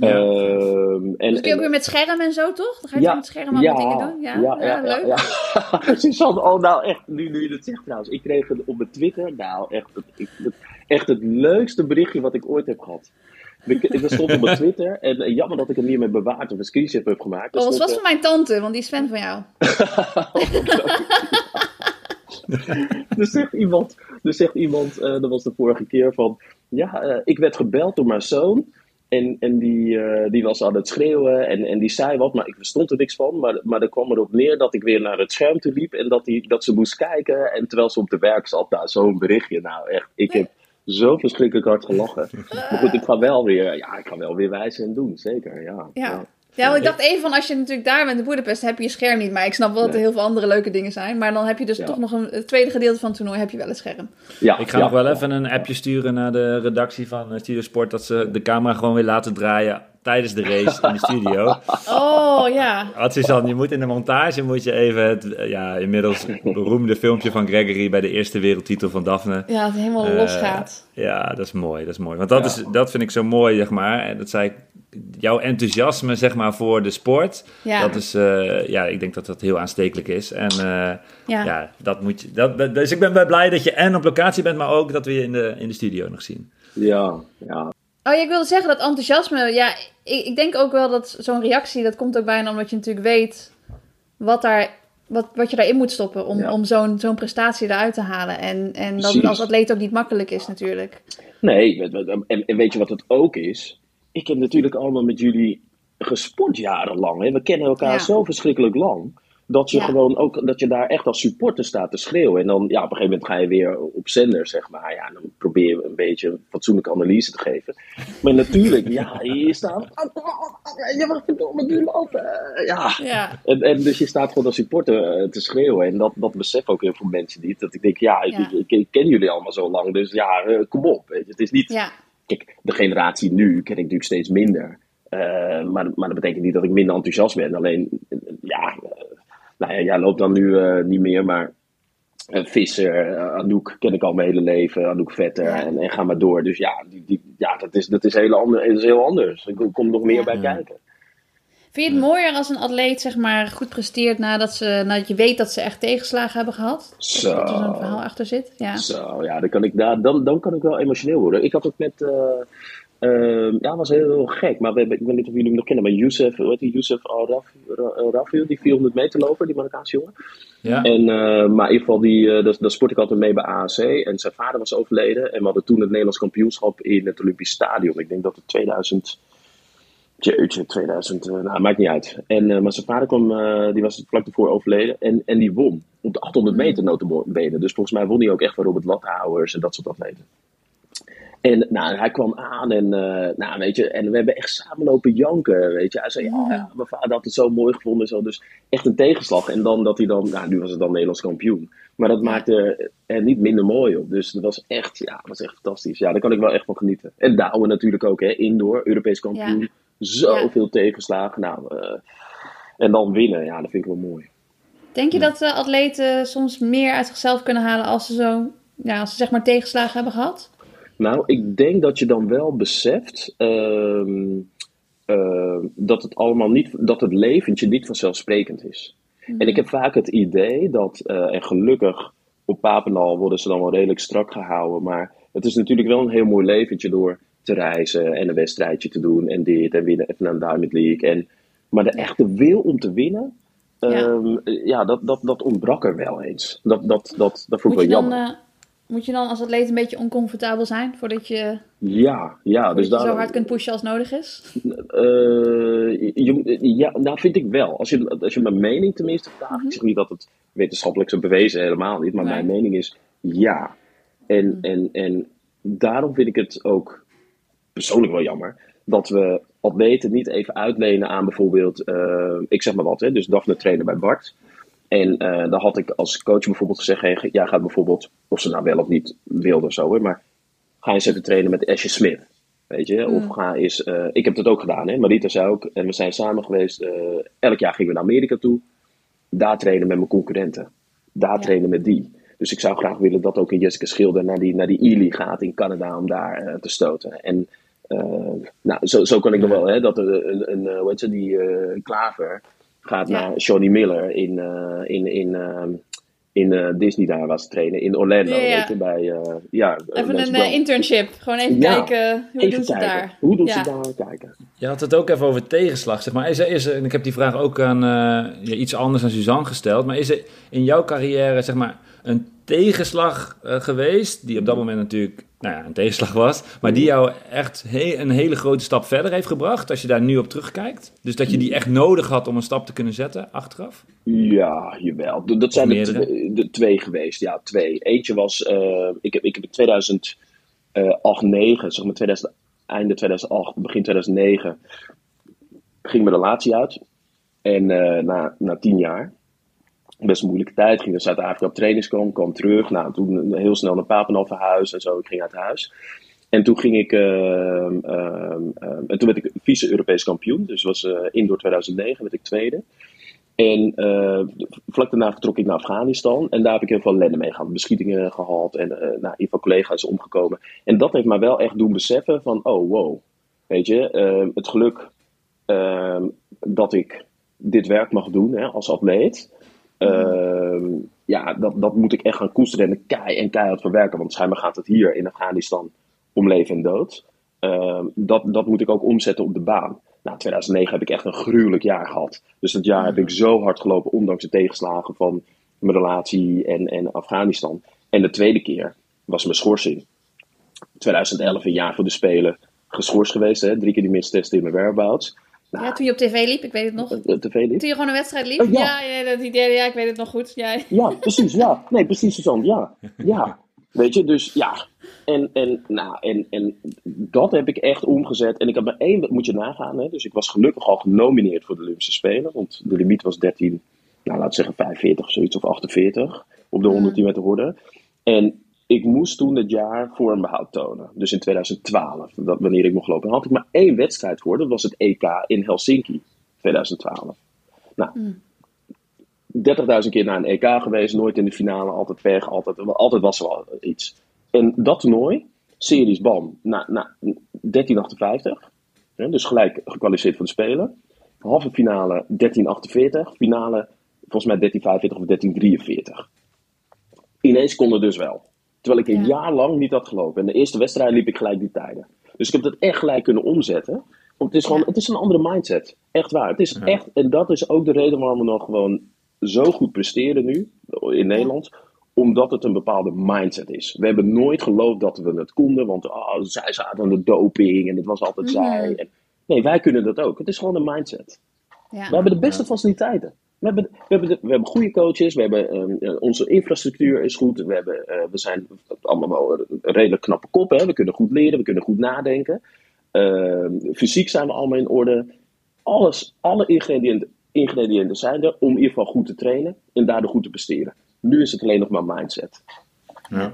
Ehm, en, Dus kun je ook en- weer met scherm en zo, toch? Dan ga je toch met scherm allemaal dingen doen? Ja, ja, ja, leuk. ja, *laughs* ja. Suzanne, oh, nou echt, nu, nu je dat zegt trouwens. Ik kreeg het op mijn Twitter, nou echt ik, echt het leukste berichtje wat ik ooit heb gehad. Ik, ik stond op mijn *laughs* Twitter en eh, jammer dat ik hem niet meer bewaard of een screenshot heb gemaakt. Oh, dat stond, was eh, van mijn tante, want die is fan van jou. er *laughs* *laughs* zegt iemand, er zegt iemand eh, dat was de vorige keer van, ja, eh, ik werd gebeld door mijn zoon. En, en die, die was aan het schreeuwen en, en die zei wat, maar ik verstond er niks van. Maar, maar er kwam erop neer dat ik weer naar het scherm toe liep en dat, die, dat ze moest kijken. En terwijl ze op de werk zat, nou, zo'n berichtje. Nou, echt, ik heb zo verschrikkelijk hard gelachen. Maar goed, ik ga wel weer, ja, ik ga wel weer wijzen en doen, zeker, ja. Ja. Ja, want ik dacht even van als je natuurlijk daar bent in Boedapest, heb je je scherm niet. Maar ik snap wel dat er Nee. heel veel andere leuke dingen zijn. Maar dan heb je dus Ja. toch nog een het tweede gedeelte van het toernooi heb je wel een scherm. Ja, Ik ga ja. nog wel even een appje sturen naar de redactie van eh, Studio Sport... dat ze de camera gewoon weer laten draaien tijdens de race in de studio. Oh ja. Wat Suzanne, je moet in de montage moet je even het eh, ja, inmiddels beroemde filmpje van Gregory... bij de eerste wereldtitel van Daphne... Ja, het helemaal Eh, losgaat. Ja, dat is mooi, dat is mooi. Want dat, Ja. is, dat vind ik zo mooi, zeg maar. En dat zei ik, jouw enthousiasme, zeg maar, voor de sport. Ja. Dat is, eh, ja, ik denk dat dat heel aanstekelijk is. En eh, ja. Ja. dat moet je, dat, dus ik ben wel blij dat je en op locatie bent, maar ook dat we je in de, in de studio nog zien. Ja, ja. Oh ja, ik wilde zeggen dat enthousiasme. Ja, ik, ik denk ook wel dat zo'n reactie, dat komt ook bijna omdat je natuurlijk weet wat, daar, wat, wat je daarin moet stoppen om, Ja. om zo'n zo'n prestatie eruit te halen. En, en dat het als atleet ook niet makkelijk is natuurlijk. Nee, en, en weet je wat het ook is? Ik heb natuurlijk allemaal met jullie gesport jarenlang. Hè? We kennen elkaar Ja. zo verschrikkelijk lang. Dat je Ja. gewoon ook, dat je daar echt als supporter staat te schreeuwen. En dan, ja, op een gegeven moment ga je weer op zender, zeg maar. Ja, dan probeer je een beetje een fatsoenlijke analyse te geven. Maar natuurlijk, ja, je staat. Ja, wat verdomme, nu lopen. Ja. Ja, En, en dus je staat gewoon als supporter eh, te schreeuwen. En dat, dat besef ook heel veel mensen niet. Dat ik denk, ja, ik, Ja. ik, ik ken jullie allemaal zo lang. Dus ja, eh, kom op. Weet je. Het is niet. Kijk, de generatie nu ken ik natuurlijk steeds minder. Eh, maar, maar dat betekent niet dat ik minder enthousiast ben. Alleen, ja, nou ja, jij loopt dan nu eh, niet meer, maar eh, Visser, eh, Anouk ken ik al mijn hele leven, Anouk Vetter Ja. en, en ga maar door. Dus ja, die, die, ja dat, is, dat, is heel ander, dat is heel anders. Er komt nog meer Ja. bij kijken. Vind je het mooier als een atleet zeg maar goed presteert nadat, ze, nadat je weet dat ze echt tegenslagen hebben gehad? Zo. Dat er zo'n verhaal achter zit? Ja. Zo, ja, dan kan ik, dan, dan kan ik wel emotioneel worden. Ik had het met, eh, eh, ja, was heel, heel gek, maar we hebben, ik weet niet of jullie hem nog kennen, maar Youssef, hoe heet die, Youssef Al-Rafiel, die 400 meter loper, die Marokkaanse jongen. Ja, En, eh, maar in ieder geval, die, eh, daar, daar sport ik altijd mee bij AAC. En zijn vader was overleden. En we hadden toen het Nederlands kampioenschap in het Olympisch Stadion. Ik denk dat het 2000... Jeetje, 2000, eh, nou, maakt niet uit. En, eh, maar zijn vader kwam, eh, die was vlak ervoor overleden. En, en die won op de 800 meter notabene. Dus volgens mij won hij ook echt van Robert Lathouwers en dat soort atleten. En nou, hij kwam aan en, eh, nou, weet je, en we hebben echt samen lopen janken, weet je. Hij zei, ja, ja, mijn vader had het zo mooi gevonden en zo. Dus echt een tegenslag. En dan dat hij dan, nou, nu was het dan Nederlands kampioen. Maar dat maakte er niet minder mooi op. Dus dat was echt, ja, dat was echt fantastisch. Ja, daar kan ik wel echt van genieten. En Douwen natuurlijk ook, hè, indoor, Europees kampioen. Ja. Zoveel tegenslagen. Nou, eh, en dan winnen, ja, dat vind ik wel mooi. Denk je dat de atleten soms meer uit zichzelf kunnen halen als ze zo, ja, als ze zeg maar tegenslagen hebben gehad? Nou, ik denk dat je dan wel beseft ehm, eh, dat het allemaal niet, dat het leventje niet vanzelfsprekend is. En ik heb vaak het idee dat, eh, en gelukkig op Papendal worden ze dan wel redelijk strak gehouden, maar het is natuurlijk wel een heel mooi leventje door te reizen en een wedstrijdje te doen en dit en winnen even naar een Diamond League. En, maar de echte wil om te winnen, Ja. ehm, ja, dat, dat, dat ontbrak er wel eens. Dat, dat, dat, dat vond ik wel jammer. eh, moet je dan als atleet een beetje oncomfortabel zijn voordat je, ja, ja, dus daar, zo hard kunt pushen als nodig is? Je, ja, nou vind ik wel. Als je, als je mijn mening tenminste vraagt. Ik zeg niet dat het wetenschappelijk is bewezen, helemaal niet. Maar Nee. mijn mening is ja. En, en, en daarom vind ik het ook persoonlijk wel jammer. Dat we atleten niet even uitlenen aan bijvoorbeeld, eh, ik zeg maar wat, hè, dus Daphne trainen bij Bart. En eh dan had ik als coach bijvoorbeeld gezegd, hey, jij gaat bijvoorbeeld, of ze nou wel of niet wilde of zo, hè, maar ga eens even trainen met Ashley Smith. Weet je, of ga eens. eh, ik heb dat ook gedaan, hè? Marita zei ook. En we zijn samen geweest. eh, elk jaar gingen we naar Amerika toe. Daar trainen met mijn concurrenten. Daar Ja. trainen met die. Dus ik zou graag willen dat ook een Jessica Schilder naar die, naar die Ely gaat in Canada om daar te stoten. En nou, zo, zo kan ik nog wel, hè? Dat er een, een, hoe heet ze, die Klaver gaat Ja. naar Johnny Miller in, eh, in, in, ehm, in eh, Disney daar waar ze trainen. In Orlando, Ja, ja. weet je, bij. eh, ja, Even een eh, internship. Gewoon even Ja, kijken hoe Even doen ze het daar. Hoe doen Ja. ze daar kijken? Je had het ook even over tegenslag, zeg maar. Is er, is er, en ik heb die vraag ook aan eh, ja, iets anders aan Suzanne gesteld. Maar is er in jouw carrière, zeg maar, een tegenslag eh, geweest, die op dat moment natuurlijk nou ja, een tegenslag was, maar die jou echt he- een hele grote stap verder heeft gebracht, als je daar nu op terugkijkt? Dus dat je die echt nodig had om een stap te kunnen zetten, achteraf? Ja, jawel. Dat zijn de, twee- de twee geweest. Ja, twee. Eentje was, eh, ik, heb, ik heb in 2008, 9, zeg maar 2000, einde 2008, begin 2009, ging mijn relatie uit. En eh, na, na tien jaar, best een moeilijke tijd, ging naar Zuid-Afrika op trainingskamp, kwam terug. Nou, toen heel snel naar Papendal verhuisd en zo. Ik ging uit huis. En toen ging ik, ehm, ehm, ehm, en toen werd ik vice-Europees kampioen. Dus was eh indoor 2009, werd ik tweede. En eh, vlak daarna vertrok ik naar Afghanistan. En daar heb ik heel veel ellende mee gehad. Beschietingen gehad. En eh nou, een van collega's omgekomen. En dat heeft mij wel echt doen beseffen van... Oh, wow. Weet je, het geluk dat ik dit werk mag doen hè, als atleet... eh, ja, dat, dat moet ik echt gaan koesteren en kei en keihard verwerken. Want schijnbaar gaat het hier in Afghanistan om leven en dood. Eh, dat, dat moet ik ook omzetten op de baan. Nou, 2009 heb ik echt een gruwelijk jaar gehad. Dus dat jaar heb ik zo hard gelopen, ondanks de tegenslagen van mijn relatie en, en Afghanistan. En de tweede keer was mijn schorsing. 2011, een jaar voor de Spelen, geschorst geweest. Hè? Drie keer die mistesten in mijn whereabouts. Nou, Ja, toen je op tv liep, ik weet het nog. veel niet. Toen je gewoon een wedstrijd liep? Oh, ja. ja. Dat idee, ja, ik weet het nog goed. Ja. Ja, precies, ja. Nee, precies, Suzanne, ja. Ja. Weet je, dus ja. En, en, nou, en, en dat heb ik echt omgezet. En ik had maar één, dat moet je nagaan. Hè? Dus ik was gelukkig al genomineerd voor de Olympische Spelen. Want de limiet was 13, nou laten we zeggen 45 of zoiets, of 48 op de 110 meter horde. En ik moest toen het jaar vormbehoud tonen. Dus in 2012, dat, wanneer ik mocht lopen. Dan had ik maar één wedstrijd voor. Dat was het EK in Helsinki, 2012. Nou, 30.000 keer naar een EK geweest, nooit in de finale, altijd pech, altijd, altijd was er wel iets. En dat toernooi, series bam, na, na 1358, hè, dus gelijk gekwalificeerd voor de Spelen. Halve finale 1348, finale volgens mij 1345 of 1343. Ineens kon het dus wel. Terwijl ik een Ja. jaar lang niet had gelopen. En de eerste wedstrijd liep ik gelijk die tijden. Dus ik heb dat echt gelijk kunnen omzetten. Want het is gewoon, Ja. het is een andere mindset. Echt waar. Het is echt, en dat is ook de reden waarom we nog gewoon zo goed presteren nu in Nederland. Omdat het een bepaalde mindset is. We hebben nooit geloofd dat we het konden. Want ah, zij zaten aan de doping en het was altijd zij. En, nee, wij kunnen dat ook. Het is gewoon een mindset. Ja. We hebben de beste faciliteiten. We hebben, we, hebben de- we hebben goede coaches, we hebben, ehm, eh, onze infrastructuur is goed, we, hebben, eh, we zijn allemaal wel een redelijk knappe kop, hè? we kunnen goed leren, we kunnen goed nadenken. Ehm, fysiek zijn we allemaal in orde. Alles, alle ingrediënten, ingrediënten zijn er om in ieder geval goed te trainen en daardoor goed te presteren. Nu is het alleen nog maar mindset. Ja,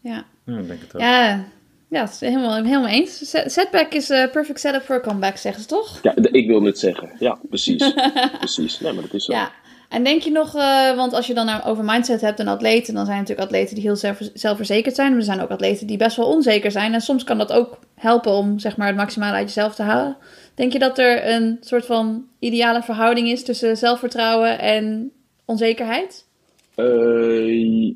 Ja, ja ik denk het ook. ja, ja het is helemaal, helemaal eens. Set- Setback is a perfect setup a comeback, zeggen ze toch? Ja, ik wil het zeggen. Ja, precies. *laughs* precies. Nee, maar dat is zo. Ja. En denk je nog, uh, want als je dan over mindset hebt en atleten, dan zijn er natuurlijk atleten die heel zelf, zelfverzekerd zijn. Maar er zijn ook atleten die best wel onzeker zijn. En soms kan dat ook helpen om zeg maar, het maximale uit jezelf te halen. Denk je dat er een soort van ideale verhouding is tussen zelfvertrouwen en onzekerheid? Uh,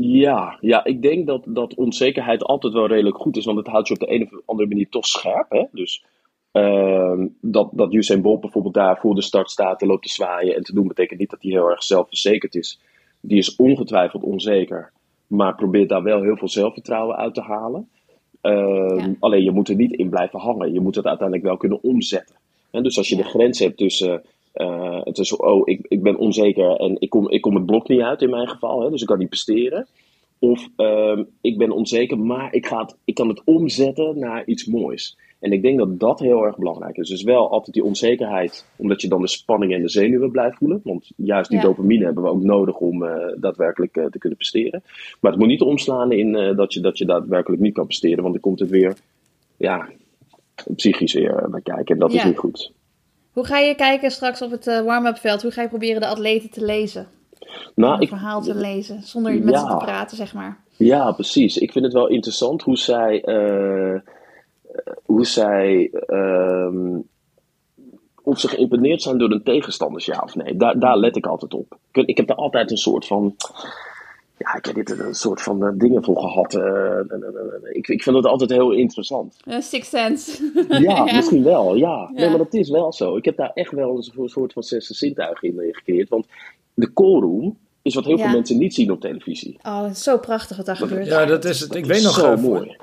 ja, ja, ik denk dat, dat onzekerheid altijd wel redelijk goed is, want het houdt je op de een of andere manier toch scherp. Hè? Dus uh, dat, dat Usain Bolt bijvoorbeeld daar voor de start staat en loopt te zwaaien en te doen, betekent niet dat hij heel erg zelfverzekerd is. Die is ongetwijfeld onzeker, maar probeert daar wel heel veel zelfvertrouwen uit te halen. Uh, Alleen je moet er niet in blijven hangen. Je moet het uiteindelijk wel kunnen omzetten. En dus als je de grens hebt tussen uh, het is, oh, ik, ik ben onzeker en ik kom, ik kom het blok niet uit in mijn geval, hè, dus ik kan niet presteren. Of uh, ik ben onzeker, maar ik, ga het, ik kan het omzetten naar iets moois. En ik denk dat dat heel erg belangrijk is. Dus wel altijd die onzekerheid, omdat je dan de spanning en de zenuwen blijft voelen. Want juist die dopamine hebben we ook nodig om uh, daadwerkelijk uh, te kunnen presteren. Maar het moet niet omslaan in uh, dat, je, dat je daadwerkelijk niet kan presteren. Want dan komt het weer ja, psychisch weer bij kijken. En dat ja. is niet goed. Hoe ga je kijken straks op het uh, warm-up veld? Hoe ga je proberen de atleten te lezen? Nou, verhaal te lezen, zonder met ja, ze te praten, zeg maar. Ja, precies. Ik vind het wel interessant hoe zij, uh, hoe zij uh, of ze geïmponeerd zijn door hun tegenstanders, ja of nee. Daar, daar let ik altijd op. Ik, ik heb daar altijd een soort van ja, ik heb dit een soort van uh, dingen voor gehad. Uh, ik, ik vind het altijd heel interessant. Uh, six Sense. *laughs* ja, *laughs* ja, misschien wel, ja. ja. Nee, maar dat is wel zo. Ik heb daar echt wel een soort van zesde zintuig in gecreëerd. Want de callroom is wat heel ja. veel mensen niet zien op televisie. Oh, het is zo prachtig wat daar gebeurt. Ja, dat is het. Dat ik is weet nog zo mooi.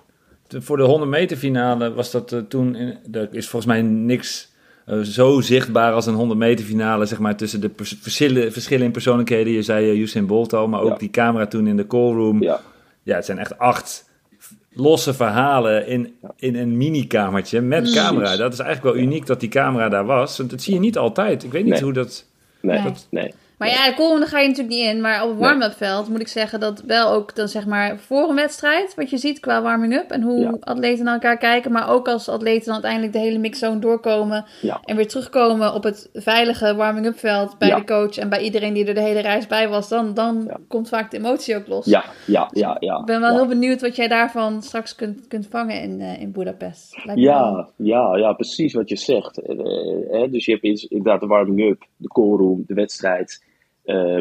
Voor, voor de 100 meter finale was dat toen... In, er is volgens mij niks uh, zo zichtbaar als een 100 meter finale, zeg maar, tussen de verschillen, verschillen in persoonlijkheden. Je zei uh, Usain Bolt al, maar ook ja. die camera toen in de callroom. Ja. ja, het zijn echt acht losse verhalen in, ja. in een mini-kamertje met Precies. camera. Dat is eigenlijk wel uniek dat die camera daar was, want dat zie je niet altijd. Ik weet niet Nee. hoe dat... Nee, Nee. nee. Maar ja, de kolom, daar ga je natuurlijk niet in. Maar op het warm-up veld moet ik zeggen dat wel ook dan zeg maar voor een wedstrijd, wat je ziet qua warming-up en hoe Ja. atleten naar elkaar kijken. Maar ook als atleten dan uiteindelijk de hele mixzone doorkomen Ja. en weer terugkomen op het veilige warming-up veld bij Ja. de coach en bij iedereen die er de hele reis bij was. Dan, dan komt vaak de emotie ook los. Ja, ja, ja, ja. Ik ben wel heel benieuwd wat jij daarvan straks kunt, kunt vangen in, eh in Budapest. Ja, ja, ja, precies wat je zegt. Eh, hè, dus je hebt inderdaad de warming-up, de callroom, de wedstrijd, eh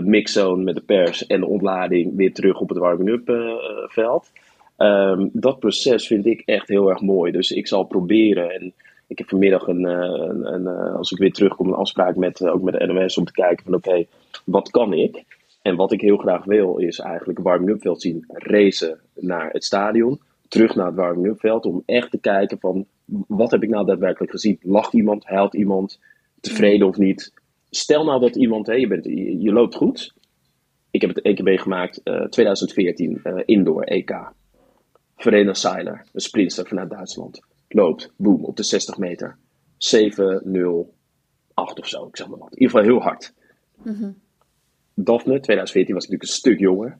mixzone met de pers en de ontlading weer terug op het warming-up eh, veld. Ehm, dat proces vind ik echt heel erg mooi. Dus ik zal proberen. En ik heb vanmiddag een, eh, een, een, eh, als ik weer terugkom, een afspraak met, eh, ook met de NOS om te kijken van oké, wat kan ik? En wat ik heel graag wil is eigenlijk een warming-up veld zien racen naar het stadion. Terug naar het warming-up veld om echt te kijken van wat heb ik nou daadwerkelijk gezien? Lacht iemand? Huilt iemand? Tevreden of niet? Stel nou dat iemand, hè, je, bent, je, je loopt goed. Ik heb het één keer meegemaakt, eh 2014, eh, indoor EK. Verena Seiler, een sprinter vanuit Duitsland. Loopt, boem, op de 60 meter. 7-0-8 of zo, ik zeg maar wat. In ieder geval heel hard. Daphne, 2014, was natuurlijk een stuk jonger.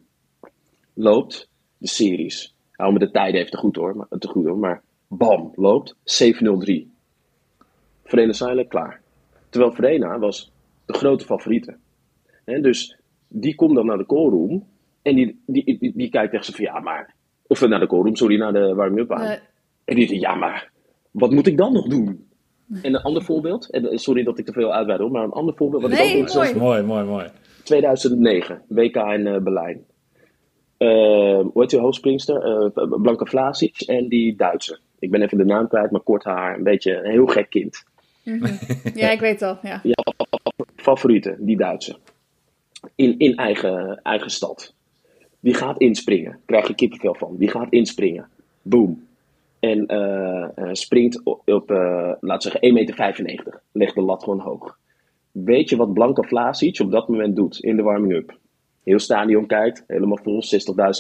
Loopt de series. Hou me de tijden even te goed hoor, maar, te goed hoor, maar bam, loopt 7-0-3. Verena Seiler, klaar. Terwijl Verena was de grote favoriete. Hè, dus die komt dan naar de callroom en die, die, die, die kijkt echt zo van ja, maar. Of naar de callroom, sorry, naar de warming-up aan. Nee. En die zegt ja, maar wat moet ik dan nog doen? En een ander voorbeeld, en eh, sorry dat ik te veel uitweid hoor, maar een ander voorbeeld wat ik ook interessant mooi. Mooi, mooi, mooi. 2009, WK in eh, Berlijn. Eh, hoe heet die hoofdspringster? Eh, Blanca Vlasic en die Duitser. Ik ben even de naam kwijt, maar kort haar. Een beetje een heel gek kind. Ja, ik weet het al. Ja. Favoriete, die Duitser. In, in eigen, eigen stad. Die gaat inspringen. Krijg je kippenvel van. Die gaat inspringen. Boom. En eh, eh, springt op, op eh, laten we zeggen, 1,95 meter. Legt de lat gewoon hoog. Weet je wat Blanca Vlasic op dat moment doet in de warming-up? Heel stadion kijkt, helemaal vol,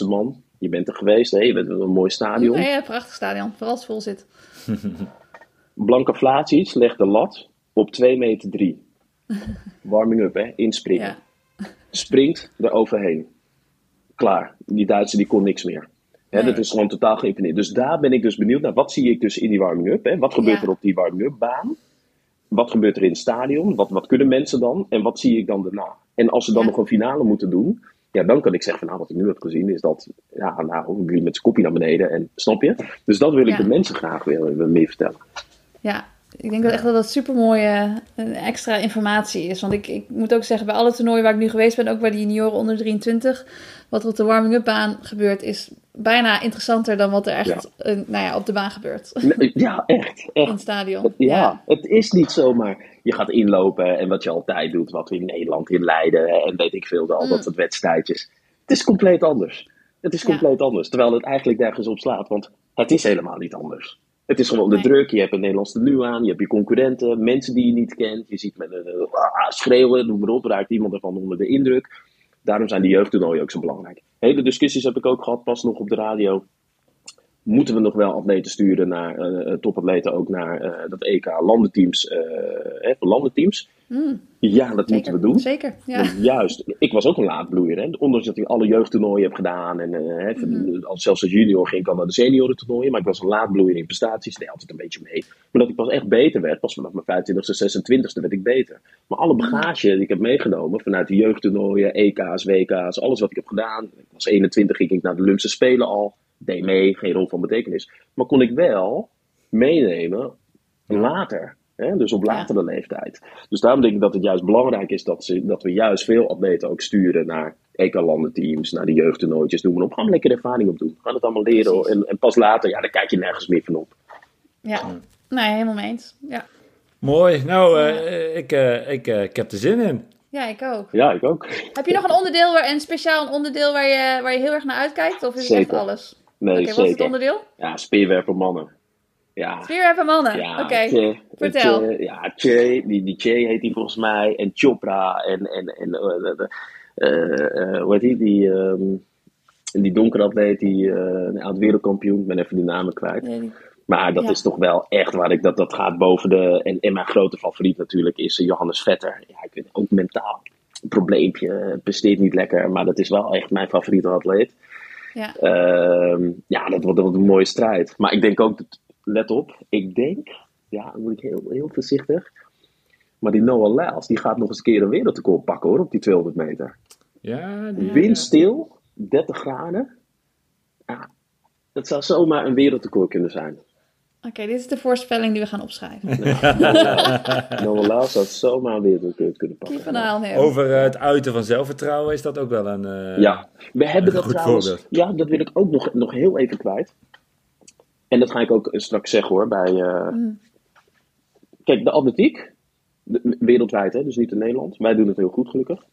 60.000 man. Je bent er geweest, hè? je bent in een mooi stadion. Nee, ja, prachtig stadion. Vooral als het vol zit. *laughs* Blanca Vlasic legt de lat op 2 meter 3. *laughs* Warming-up, hè? Inspringen. Ja. Springt er overheen. Klaar. Die Duitse die kon niks meer. Hè, Nee. Dat is gewoon totaal geïmponeerd. Dus daar ben ik dus benieuwd naar. Wat zie ik dus in die warming-up? hè? Wat gebeurt Ja. er op die warming-up baan? wat gebeurt er in het stadion? Wat, wat kunnen mensen dan? En wat zie ik dan daarna? En als ze dan Ja. nog een finale moeten doen, ja, dan kan ik zeggen van nou, wat ik nu heb gezien is dat, ja, nou, jullie met zijn kopje naar beneden en snap je? Dus dat wil ik de mensen graag weer, weer meer vertellen. Ja, ik denk dat echt dat dat super mooie extra informatie is. Want ik, ik moet ook zeggen, bij alle toernooien waar ik nu geweest ben, ook bij de junioren onder 23, wat er op de warming-up baan gebeurt, is bijna interessanter dan wat er echt eh, nou ja, op de baan gebeurt. Ja, echt. In echt. het stadion. Ja, het is niet zomaar. Je gaat inlopen en wat je altijd doet, wat we in Nederland in Leiden en weet ik veel, al Mm. dat soort wedstrijdjes. Het is compleet anders. Het is compleet anders. Terwijl het eigenlijk nergens op slaat, want het is helemaal niet anders. Het is gewoon de druk. Je hebt een Nederlands nu aan, je hebt je concurrenten, mensen die je niet kent. Je ziet met een ah, schreeuwen, noem maar op, raakt iemand ervan onder de indruk. Daarom zijn die jeugdtoernooien ook zo belangrijk. Hele discussies heb ik ook gehad, pas nog op de radio. Moeten we nog wel atleten sturen naar eh, topatleten ook naar eh, dat EK landenteams, hè, landenteams? Mm, Ja, dat zeker. moeten we doen. Zeker, ja. Juist, ik was ook een laadbloeier. Hè? Ondanks dat ik alle jeugdtoernooien heb gedaan. En hè, Mhm. zelfs als junior ging ik al naar de seniorentoernooien. Maar ik was een laadbloeier in prestaties. Deed altijd een beetje mee. Maar dat ik pas echt beter werd. Pas vanaf mijn 25e, 26e werd ik beter. Maar alle bagage die ik heb meegenomen. Vanuit de jeugdtoernooien, EK's, WK's. Alles wat ik heb gedaan. Ik was 21, ging ik naar de Olympische Spelen al. Deed mee, geen rol van betekenis. Maar kon ik wel meenemen later. Hè? Dus op latere leeftijd. Dus daarom denk ik dat het juist belangrijk is dat, ze, dat we juist veel atleten ook sturen naar EK-landenteams, naar de jeugdtoernooitjes, noem maar op. Gaan we lekker ervaring op doen. Gaan het allemaal leren. En, en pas later, ja, daar kijk je nergens meer van op. ja. Nee, helemaal mee eens. Ja. Mooi. Nou, eh, ik, eh, ik, eh, ik heb er zin in. ja, ik ook. Ja, ik ook. Heb je nog een onderdeel, waar, een speciaal onderdeel waar je, waar je heel erg naar uitkijkt? Of is het echt alles? Nee, Oké, wat is het onderdeel? Ja, speerwerpen mannen. Ja. Speerwerpen mannen. Ja, Oké, vertel. Ja, Che, die, die Che heet die volgens mij. En Chopra en, en, en eh, eh, eh, hoe heet die? Die, ehm, die donkere atleet, die een oud wereldkampioen. Ik ben even de namen kwijt. Nee, Maar dat Ja. is toch wel echt waar ik dat, dat gaat boven de. En, en mijn grote favoriet natuurlijk is Johannes Vetter. Ja, ik vind ook mentaal een probleempje. Presteert niet lekker, maar dat is wel echt mijn favoriete atleet. Ja. Ehm, ja, dat wordt, dat wordt een mooie strijd. Maar ik denk ook, dat, let op, ik denk, ja, dan moet ik heel, heel voorzichtig. Maar die Noah Lyles, die gaat nog eens een keer een wereldrecord pakken hoor, op die 200 meter. Ja, die, Windstil, 30 graden. Ja, dat zou zomaar een wereldrecord kunnen zijn. Oké, dit is de voorspelling die we gaan opschrijven. Noah Lyles zou zomaar een wereldrecord kunnen Keep pakken. an eye on him. Over eh, het uiten van zelfvertrouwen is dat ook wel een... eh, Ja, we hebben dat trouwens. voorbeeld. Ja, dat wil ik ook nog, nog heel even kwijt. En dat ga ik ook straks zeggen hoor. Bij, eh, Mm. Kijk, de atletiek, de- wereldwijd, hè, dus niet in Nederland. Wij doen het heel goed, gelukkig.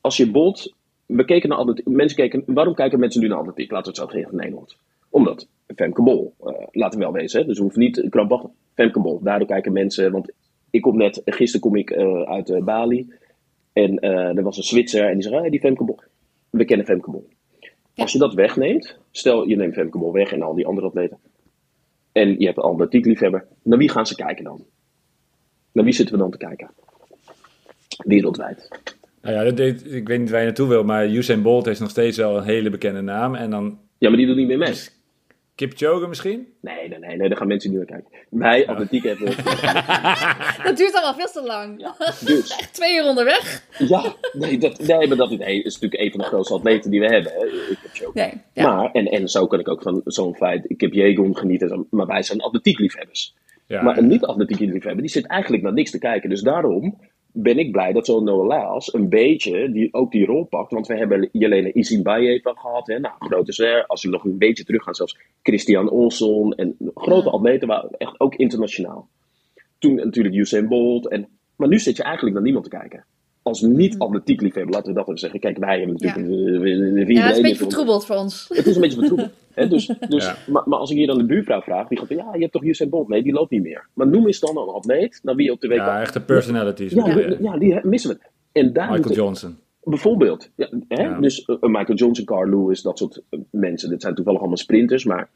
Als je bolt, we keken naar atletiek. Mensen keken, waarom kijken mensen nu naar atletiek? Laten we het zo zeggen in Nederland. Omdat Femke Bol, eh, laten we wel wezen, hè, dus we hoeven niet krampachtig. Femke Bol, daardoor kijken mensen, want ik kom net, gisteren kom ik eh, uit eh, Bali. En eh, er was een Zwitser en die zei, ah, die Femke Bol. We kennen Femke Bol. Als je dat wegneemt, stel je neemt Femke Bol weg en al die andere atleten. En je hebt een atletiekliefhebber. Naar wie gaan ze kijken dan? Naar wie zitten we dan te kijken? Wereldwijd. Nou ja, dat deed, ik weet niet waar je naartoe wil, maar Usain Bolt is nog steeds wel een hele bekende naam. En dan Ja, maar die doet niet meer mee. Kipchoge misschien? Nee, nee, nee, nee, daar gaan mensen niet naar kijken. Wij, atletiek hebben... *laughs* Dat duurt allemaal veel te lang. *laughs* Dus, Echt twee uur onderweg. ja, nee, dat, nee maar dat is, nee, is natuurlijk een van de grootste atleten die we hebben. Hè. Ik heb Choco. Nee, ja. Maar, en, en zo kan ik ook van zo'n feit, ik heb Jegon genieten, maar wij zijn atletiekliefhebbers. Ja, Maar een niet-atletiek liefhebber, die zit eigenlijk naar niks te kijken. Dus daarom ben ik blij dat zo'n Noah Lyles een beetje die, ook die rol pakt. Want we hebben Jelena Isinbaye van gehad. Hè? Nou, grote ster. Als we nog een beetje terug gaan, zelfs Christian Olsson. En grote Ja. atleten, maar echt ook internationaal. Toen natuurlijk Usain Bolt. En, maar nu zit je eigenlijk naar niemand te kijken. Als niet-atletiek liefhebber, laten we dat even zeggen. Kijk, wij hebben natuurlijk... de- de- de- ja, dat is een beetje vertroebeld voor ons. het is een beetje vertroebeld. *laughs* hè, dus, dus, Ja. maar, maar als ik hier dan de buurvrouw vraag, die gaat van, ja, je hebt toch Usain Bolt? Nee, die loopt niet meer. Maar noem eens dan een atleet naar wie op de WK... ja, echte personalities. Ja, bedoel je? ja, die missen we. En daar Michael Johnson. Bijvoorbeeld. Ja, hè? Ja. Dus eh, Michael Johnson, Carl Lewis, dat soort eh, mensen. Dit zijn toevallig allemaal sprinters, maar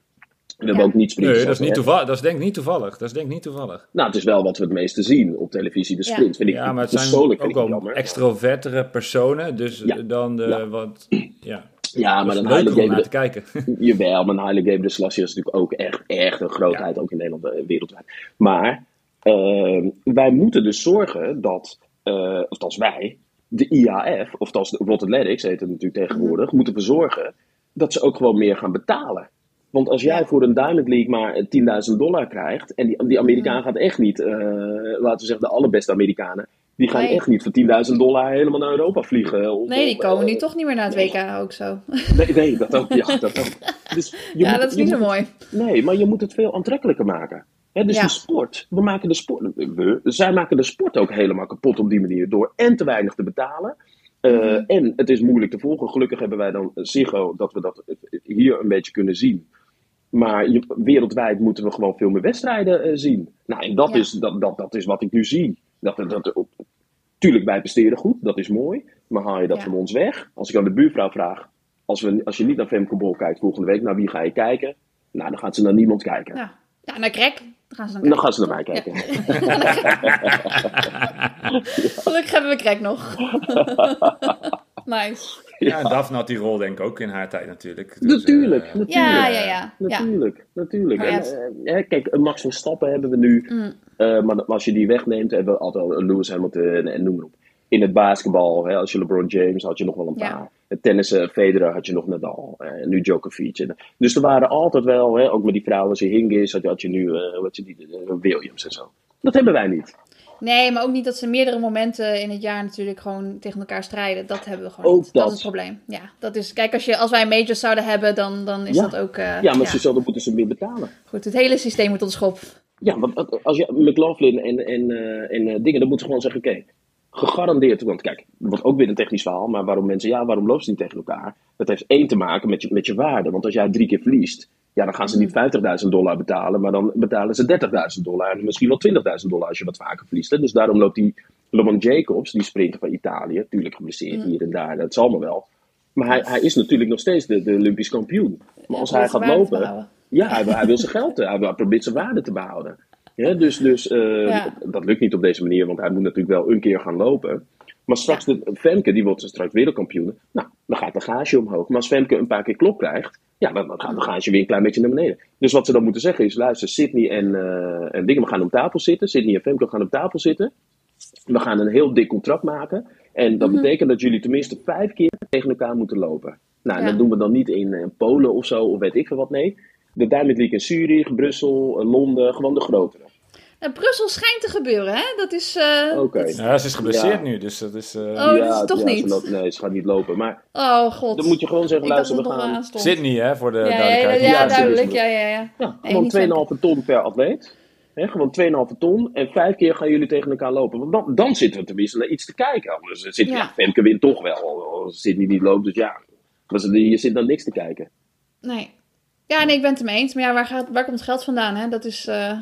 we hebben ook niet sprinters. Nee, dat is, niet toevallig. dat is denk ik niet toevallig. Dat is denk ik niet toevallig. Nou, het is wel wat we het meeste zien op televisie, de Ja. sprint. Vind ik Ja, maar het zijn persoonlijk ook wel extrovertere personen. Dus Ja. eh, dan de Ja. wat... Ja, Ja, dat maar dan Haile naar te kijken. *laughs* jawel, maar een Haile Gabriel Selassie is natuurlijk ook echt, echt een grootheid, ook in Nederland, eh, wereldwijd. Maar Uh, wij moeten dus zorgen dat, uh, of als wij, de IAF, of als de World Athletics heet het natuurlijk tegenwoordig, moeten we zorgen dat ze ook gewoon meer gaan betalen. Want als jij voor een Diamond League maar 10.000 dollar krijgt, en die, die Amerikaan gaat echt niet, uh, laten we zeggen de allerbeste Amerikanen, die gaan Nee. echt niet voor 10.000 dollar helemaal naar Europa vliegen. Of- Nee, die komen eh, nu toch niet meer naar het WK ook zo. Nee, nee, dat ook. Ja, *laughs* dat ook. Dus je Ja, moet- dat is niet zo moet- mooi. Nee, maar je moet het veel aantrekkelijker maken. Hè, dus Ja. de sport, we maken de sport, we, zij maken de sport ook helemaal kapot op die manier door en te weinig te betalen. eh, Mhm. En het is moeilijk te volgen. Gelukkig hebben wij dan Ziggo dat we dat hier een beetje kunnen zien. Maar je- wereldwijd moeten we gewoon veel meer wedstrijden eh, zien. Nou, en dat, Ja. is, dat, dat, dat is wat ik nu zie. Dat, dat, tuurlijk, wij presteren goed, dat is mooi. Maar haal je dat Ja. van ons weg? Als ik aan de buurvrouw vraag, als, we, als je niet naar Femke Bol kijkt volgende week, naar wie ga je kijken? Nou, dan gaat ze naar niemand kijken. Ja, ja naar Greg. Dan gaan ze dan Dan gaan ze naar mij kijken. *laughs* Gelukkig hebben we Greg nog. *laughs* nice. *laughs* Ja, en Daphne had die rol denk ik ook in haar tijd natuurlijk. Dus, Natuurlijk, eh, natuurlijk. Ja, ja, ja. ja. Natuurlijk, natuurlijk. En, eh, hè, kijk, een Max Verstappen hebben we nu. Mm. eh, maar als je die wegneemt, hebben we altijd al Lewis Hamilton en noem maar op. In het basketbal, hè, als je LeBron James had je nog wel een paar. Het tennissen, Federer had je nog Nadal. En nu Djokovic. En, dus er waren altijd wel, hè, ook met die vrouwen, als je Hingis, had je, had je nu eh, wat je die, eh, Williams en zo. Dat hebben wij niet. Nee, maar ook niet dat ze meerdere momenten in het jaar natuurlijk gewoon tegen elkaar strijden. Dat hebben we gewoon Ook niet. Dat. dat. is het probleem. Ja, dat is, kijk, als, je, als wij majors zouden hebben, dan, dan is Ja. dat ook... eh, Ja, maar ze zullen moeten ze meer betalen. Goed, het hele systeem moet de schop. Ja, want als je McLaughlin en, en, eh, en eh, dingen, dan moeten ze gewoon zeggen: oké, gegarandeerd. Want kijk, wordt ook weer een technisch verhaal, maar waarom mensen, ja, waarom lopen ze niet tegen elkaar? Dat heeft één te maken met je, met je waarde. Want als jij drie keer verliest, ja, dan gaan ze niet 50.000 dollar betalen, maar dan betalen ze 30.000 dollar en misschien wel 20.000 dollar als je wat vaker verliest. Hè? Dus daarom loopt die LeBron Jacobs, die sprinter van Italië, natuurlijk geblesseerd hier en daar, dat zal maar wel. Maar hij, hij is natuurlijk nog steeds de, de Olympisch kampioen. Maar als hij gaat lopen, ja, hij, wil- hij wil zijn geld, hij, probeert zijn waarde te behouden. Ja, dus dus eh, Ja. dat lukt niet op deze manier, want hij moet natuurlijk wel een keer gaan lopen. Maar straks, de, Femke, die wordt straks wereldkampioen. Nou, dan gaat de gage omhoog. Maar als Femke een paar keer klop krijgt, ja, dan, dan gaat de weer een klein beetje naar beneden. Dus wat ze dan moeten zeggen is, luister, Sydney en, eh, en dingen, we gaan om tafel zitten. Sydney en Femke gaan op tafel zitten. We gaan een heel dik contract maken. En dat Mhm. betekent dat jullie tenminste vijf keer tegen elkaar moeten lopen. Nou, en Ja. dat doen we dan niet in eh, Polen of zo, of weet ik veel wat, nee. De Diamond League in Zurich, Brussel, eh, Londen, gewoon de grotere. Nou, Brussel schijnt te gebeuren, hè? Dat is... eh, Oké. Ja, ze is geblesseerd Ja. nu, dus dat is... eh, Oh, dat is toch ja, niet? Ze loopt, nee, ze gaat niet lopen. Maar Oh, god. dan moet je gewoon zeggen, luister, we gaan... Sydney, hè, voor de Ja, ja, ja, duidelijkheid. ja, Ja, duidelijk. Ja, ja, ja. Ja, gewoon niet Femke. 2,5 ton per atleet. Hè, gewoon 2,5 ton. En vijf keer gaan jullie tegen elkaar lopen. Want dan, dan zitten we tenminste naar iets te kijken. Anders zit Ja. ja. Femke wint toch wel. Als Sydney niet loopt, dus ja. Je zit naar niks te kijken. Nee. Ja, nee, ik ben het ermee eens. Maar ja, waar, gaat, waar komt het geld vandaan, hè? Dat is... eh,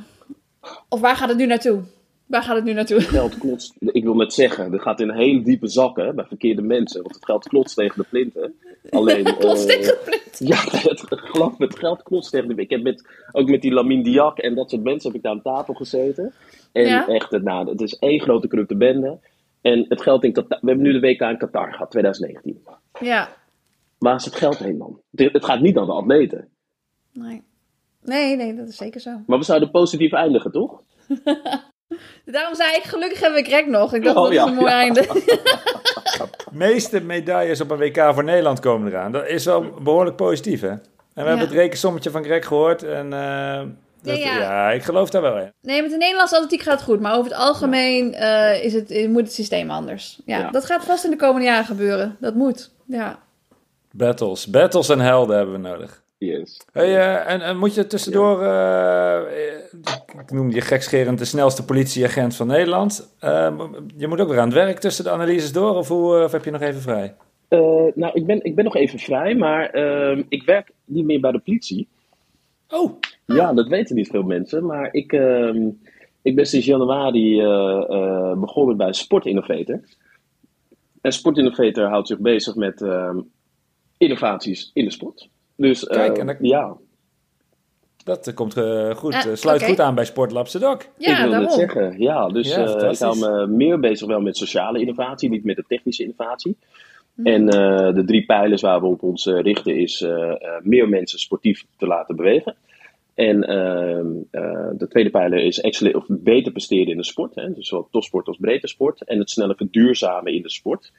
Of waar gaat het nu naartoe? Waar gaat het nu naartoe? geld klotst. Ik wil net zeggen, dat gaat in hele diepe zakken bij verkeerde mensen. Want het geld klotst tegen de plinten. Alleen. *laughs* Klopt eh, tegen de plint. *laughs* Ja, het, geloof me, het geld klotst tegen de Ik heb met, ook met die Lamine Diak en dat soort mensen heb ik daar aan tafel gezeten. En Ja? echt, het- nou, het is één grote corrupte bende. En het geld in Qatar, we hebben nu de WK in Qatar gehad, 2019. Ja. Waar is het geld heen dan? Het, gaat niet aan de atleten. Nee. Nee, nee, dat is zeker zo. Maar we zouden positief eindigen, toch? *laughs* Daarom zei ik, gelukkig hebben we Greg nog. Ik dacht, Oh, dat ja, is een mooi ja. einde. *laughs* De meeste medailles op een WK voor Nederland komen eraan. Dat is wel behoorlijk positief, hè? En we hebben het rekensommetje van Greg gehoord. En eh, dat- Ja, ja, ja. ik geloof daar wel in. Nee, met de Nederlandse atletiek gaat het goed. Maar over het algemeen eh, is het, moet het systeem anders. Ja, Ja. dat gaat vast in de komende jaren gebeuren. Dat moet. Ja. Battles. Battles en helden hebben we nodig. Yes. Hey, eh, en, en moet je tussendoor, eh, ik noem je gekscherend de snelste politieagent van Nederland. Eh, je moet ook weer aan het werk tussen de analyses door, of, hoe, eh, of heb je nog even vrij? Nou, ik ben, ik ben nog even vrij, maar ehm, ik werk niet meer bij de politie. Oh, Ja, dat weten niet veel mensen, maar ik, ehm, ik ben sinds januari begonnen bij Sport Innovator. En Sport Innovator houdt zich bezig met ehm, innovaties in de sport. Dus eh, Kijk, en dat- ja, dat eh, komt eh, goed, Ah, eh, sluit goed aan bij Sportlab Sedok. Ja, ik wil daarom. net zeggen. Ja, dus Ja, eh, ik hou me meer bezig wel met sociale innovatie, niet met de technische innovatie. Mhm. En eh, de drie pijlers waar we op ons eh, richten is eh, eh, meer mensen sportief te laten bewegen. En ehm, eh, de tweede pijler is of beter presteren in de sport. Hè? Dus zowel topsport als breedte sport. En het sneller verduurzamen in de sport.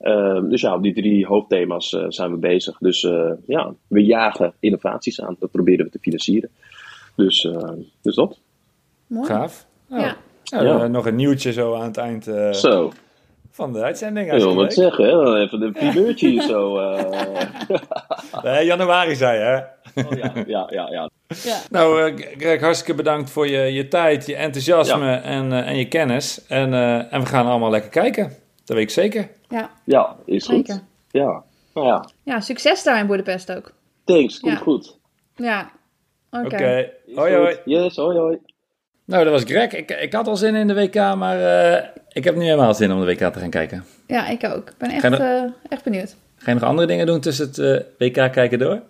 Ehm, dus ja, op die drie hoofdthema's eh, zijn we bezig. Dus eh, ja, we jagen innovaties aan. Dat proberen we te financieren. Dus, eh, dus dat. Mooi. Gaaf. Nou, Ja. nou, Ja. nog een nieuwtje zo aan het eind eh, Zo, van de uitzending. ik wil wat zeggen. Hè? Even een primeurtje hier zo. *laughs* eh. Nee, januari zei hè? Oh, ja, ja, ja, ja. Ja. Nou, eh, Greg, hartstikke bedankt voor je, je tijd, je enthousiasme en, eh, en je kennis. En, eh, en we gaan allemaal lekker kijken. Dat weet ik zeker. Ja, ja, is goed. zeker. Ja, nou ja. Ja, succes daar in Boedapest ook. Thanks, komt Ja. goed. Ja. Oké. Hoi, goed. hoi. Yes, hoi, hoi. Nou, dat was Greg. Ik, ik had al zin in de WK, maar eh, ik heb nu helemaal zin om de WK te gaan kijken. Ja, ik ook. Ik ben echt, nog- eh, echt benieuwd. Ga je nog andere dingen doen tussen het eh, WK kijken door?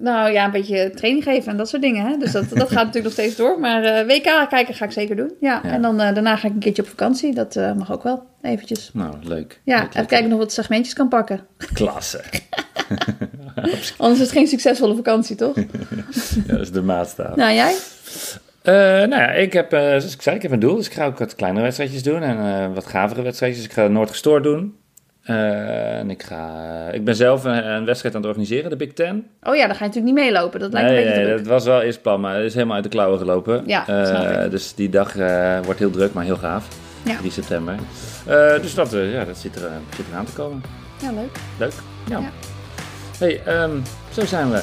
Nou ja, een beetje training geven en dat soort dingen. Hè? Dus dat, dat gaat *laughs* natuurlijk nog steeds door. Maar eh, WK kijken ga ik zeker doen. Ja, Ja. en dan eh, daarna ga ik een keertje op vakantie. Dat eh, mag ook wel, eventjes. Nou, leuk. Ja, Leuk, even kijken of wat segmentjes kan pakken. Klasse. *laughs* Anders is het geen succesvolle vakantie, toch? *laughs* Ja, dat is de maatstaaf. nou, jij? Nou ja, ik heb, zoals ik zei, ik heb een doel. Dus ik ga ook wat kleinere wedstrijdjes doen en wat gavere wedstrijdjes. Ik ga Noord gestoord doen. Eh, en ik, ga, ik ben zelf een, een wedstrijd aan het organiseren, de Big Ten. Oh ja, dan ga je natuurlijk niet meelopen. Dat lijkt me Nee, een beetje nee, dat was wel eerst plan, maar het is helemaal uit de klauwen gelopen. Ja, ik. Dus die dag eh, wordt heel druk, maar heel gaaf. Ja. 3 september. Dus dat, ja, dat zit, er, zit eraan te komen. Ja, leuk. Leuk. Ja. Ja. Hey, ehm, zo zijn we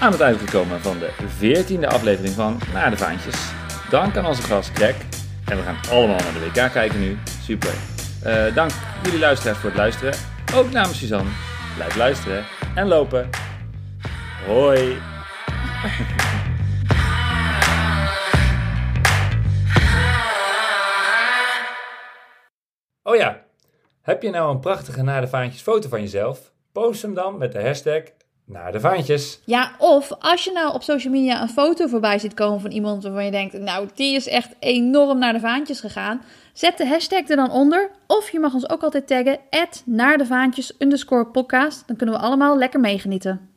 aan het eind gekomen van de 14e aflevering van Naar de Vaantjes. Dank aan onze gast Greg. En we gaan allemaal naar de WK kijken nu. Super. Eh, dank jullie luisteraars voor het luisteren. Ook namens Suzanne. Blijf luisteren en lopen. Hoi. *laughs* Oh ja, heb je nou een prachtige Naar de Vaantjes foto van jezelf? Post hem dan met de hashtag Naar de Vaantjes. Ja, of als je nou op social media een foto voorbij ziet komen van iemand waarvan je denkt, nou, die is echt enorm naar de vaantjes gegaan. Zet de hashtag er dan onder. Of je mag ons ook altijd taggen, naar de vaantjes underscore podcast. Dan kunnen we allemaal lekker meegenieten.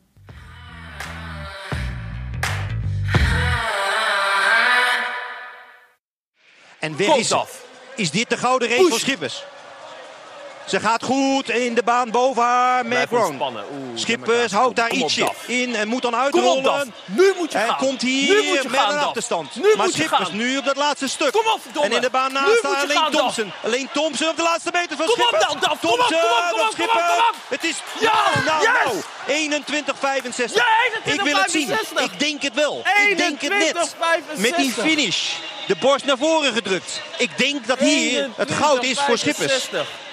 En weg is af. Is dit de gouden race voor Schippers? Ze gaat goed in de baan boven haar. Macron. Schippers houdt daar ietsje in en moet dan uitrollen. Nu moet je En gaan. komt Nu hier moet je met een achterstand. Nu maar Schippers nu op dat laatste stuk. Kom op. En in de baan naast je alleen. Thompson. Alleen Thompson op de laatste meter van Schippers. Kom op, Thompson kom op, kom op kom op, Schippers. kom op. Het is Ja, nou, nou, yes. nou. 21-65. Ja, Ik wil het zien. 21-65. Ik denk het wel. Ik denk het net. 21-65. Met die finish. De borst naar voren gedrukt. Ik denk dat hier het goud is voor Schippers. 21-65.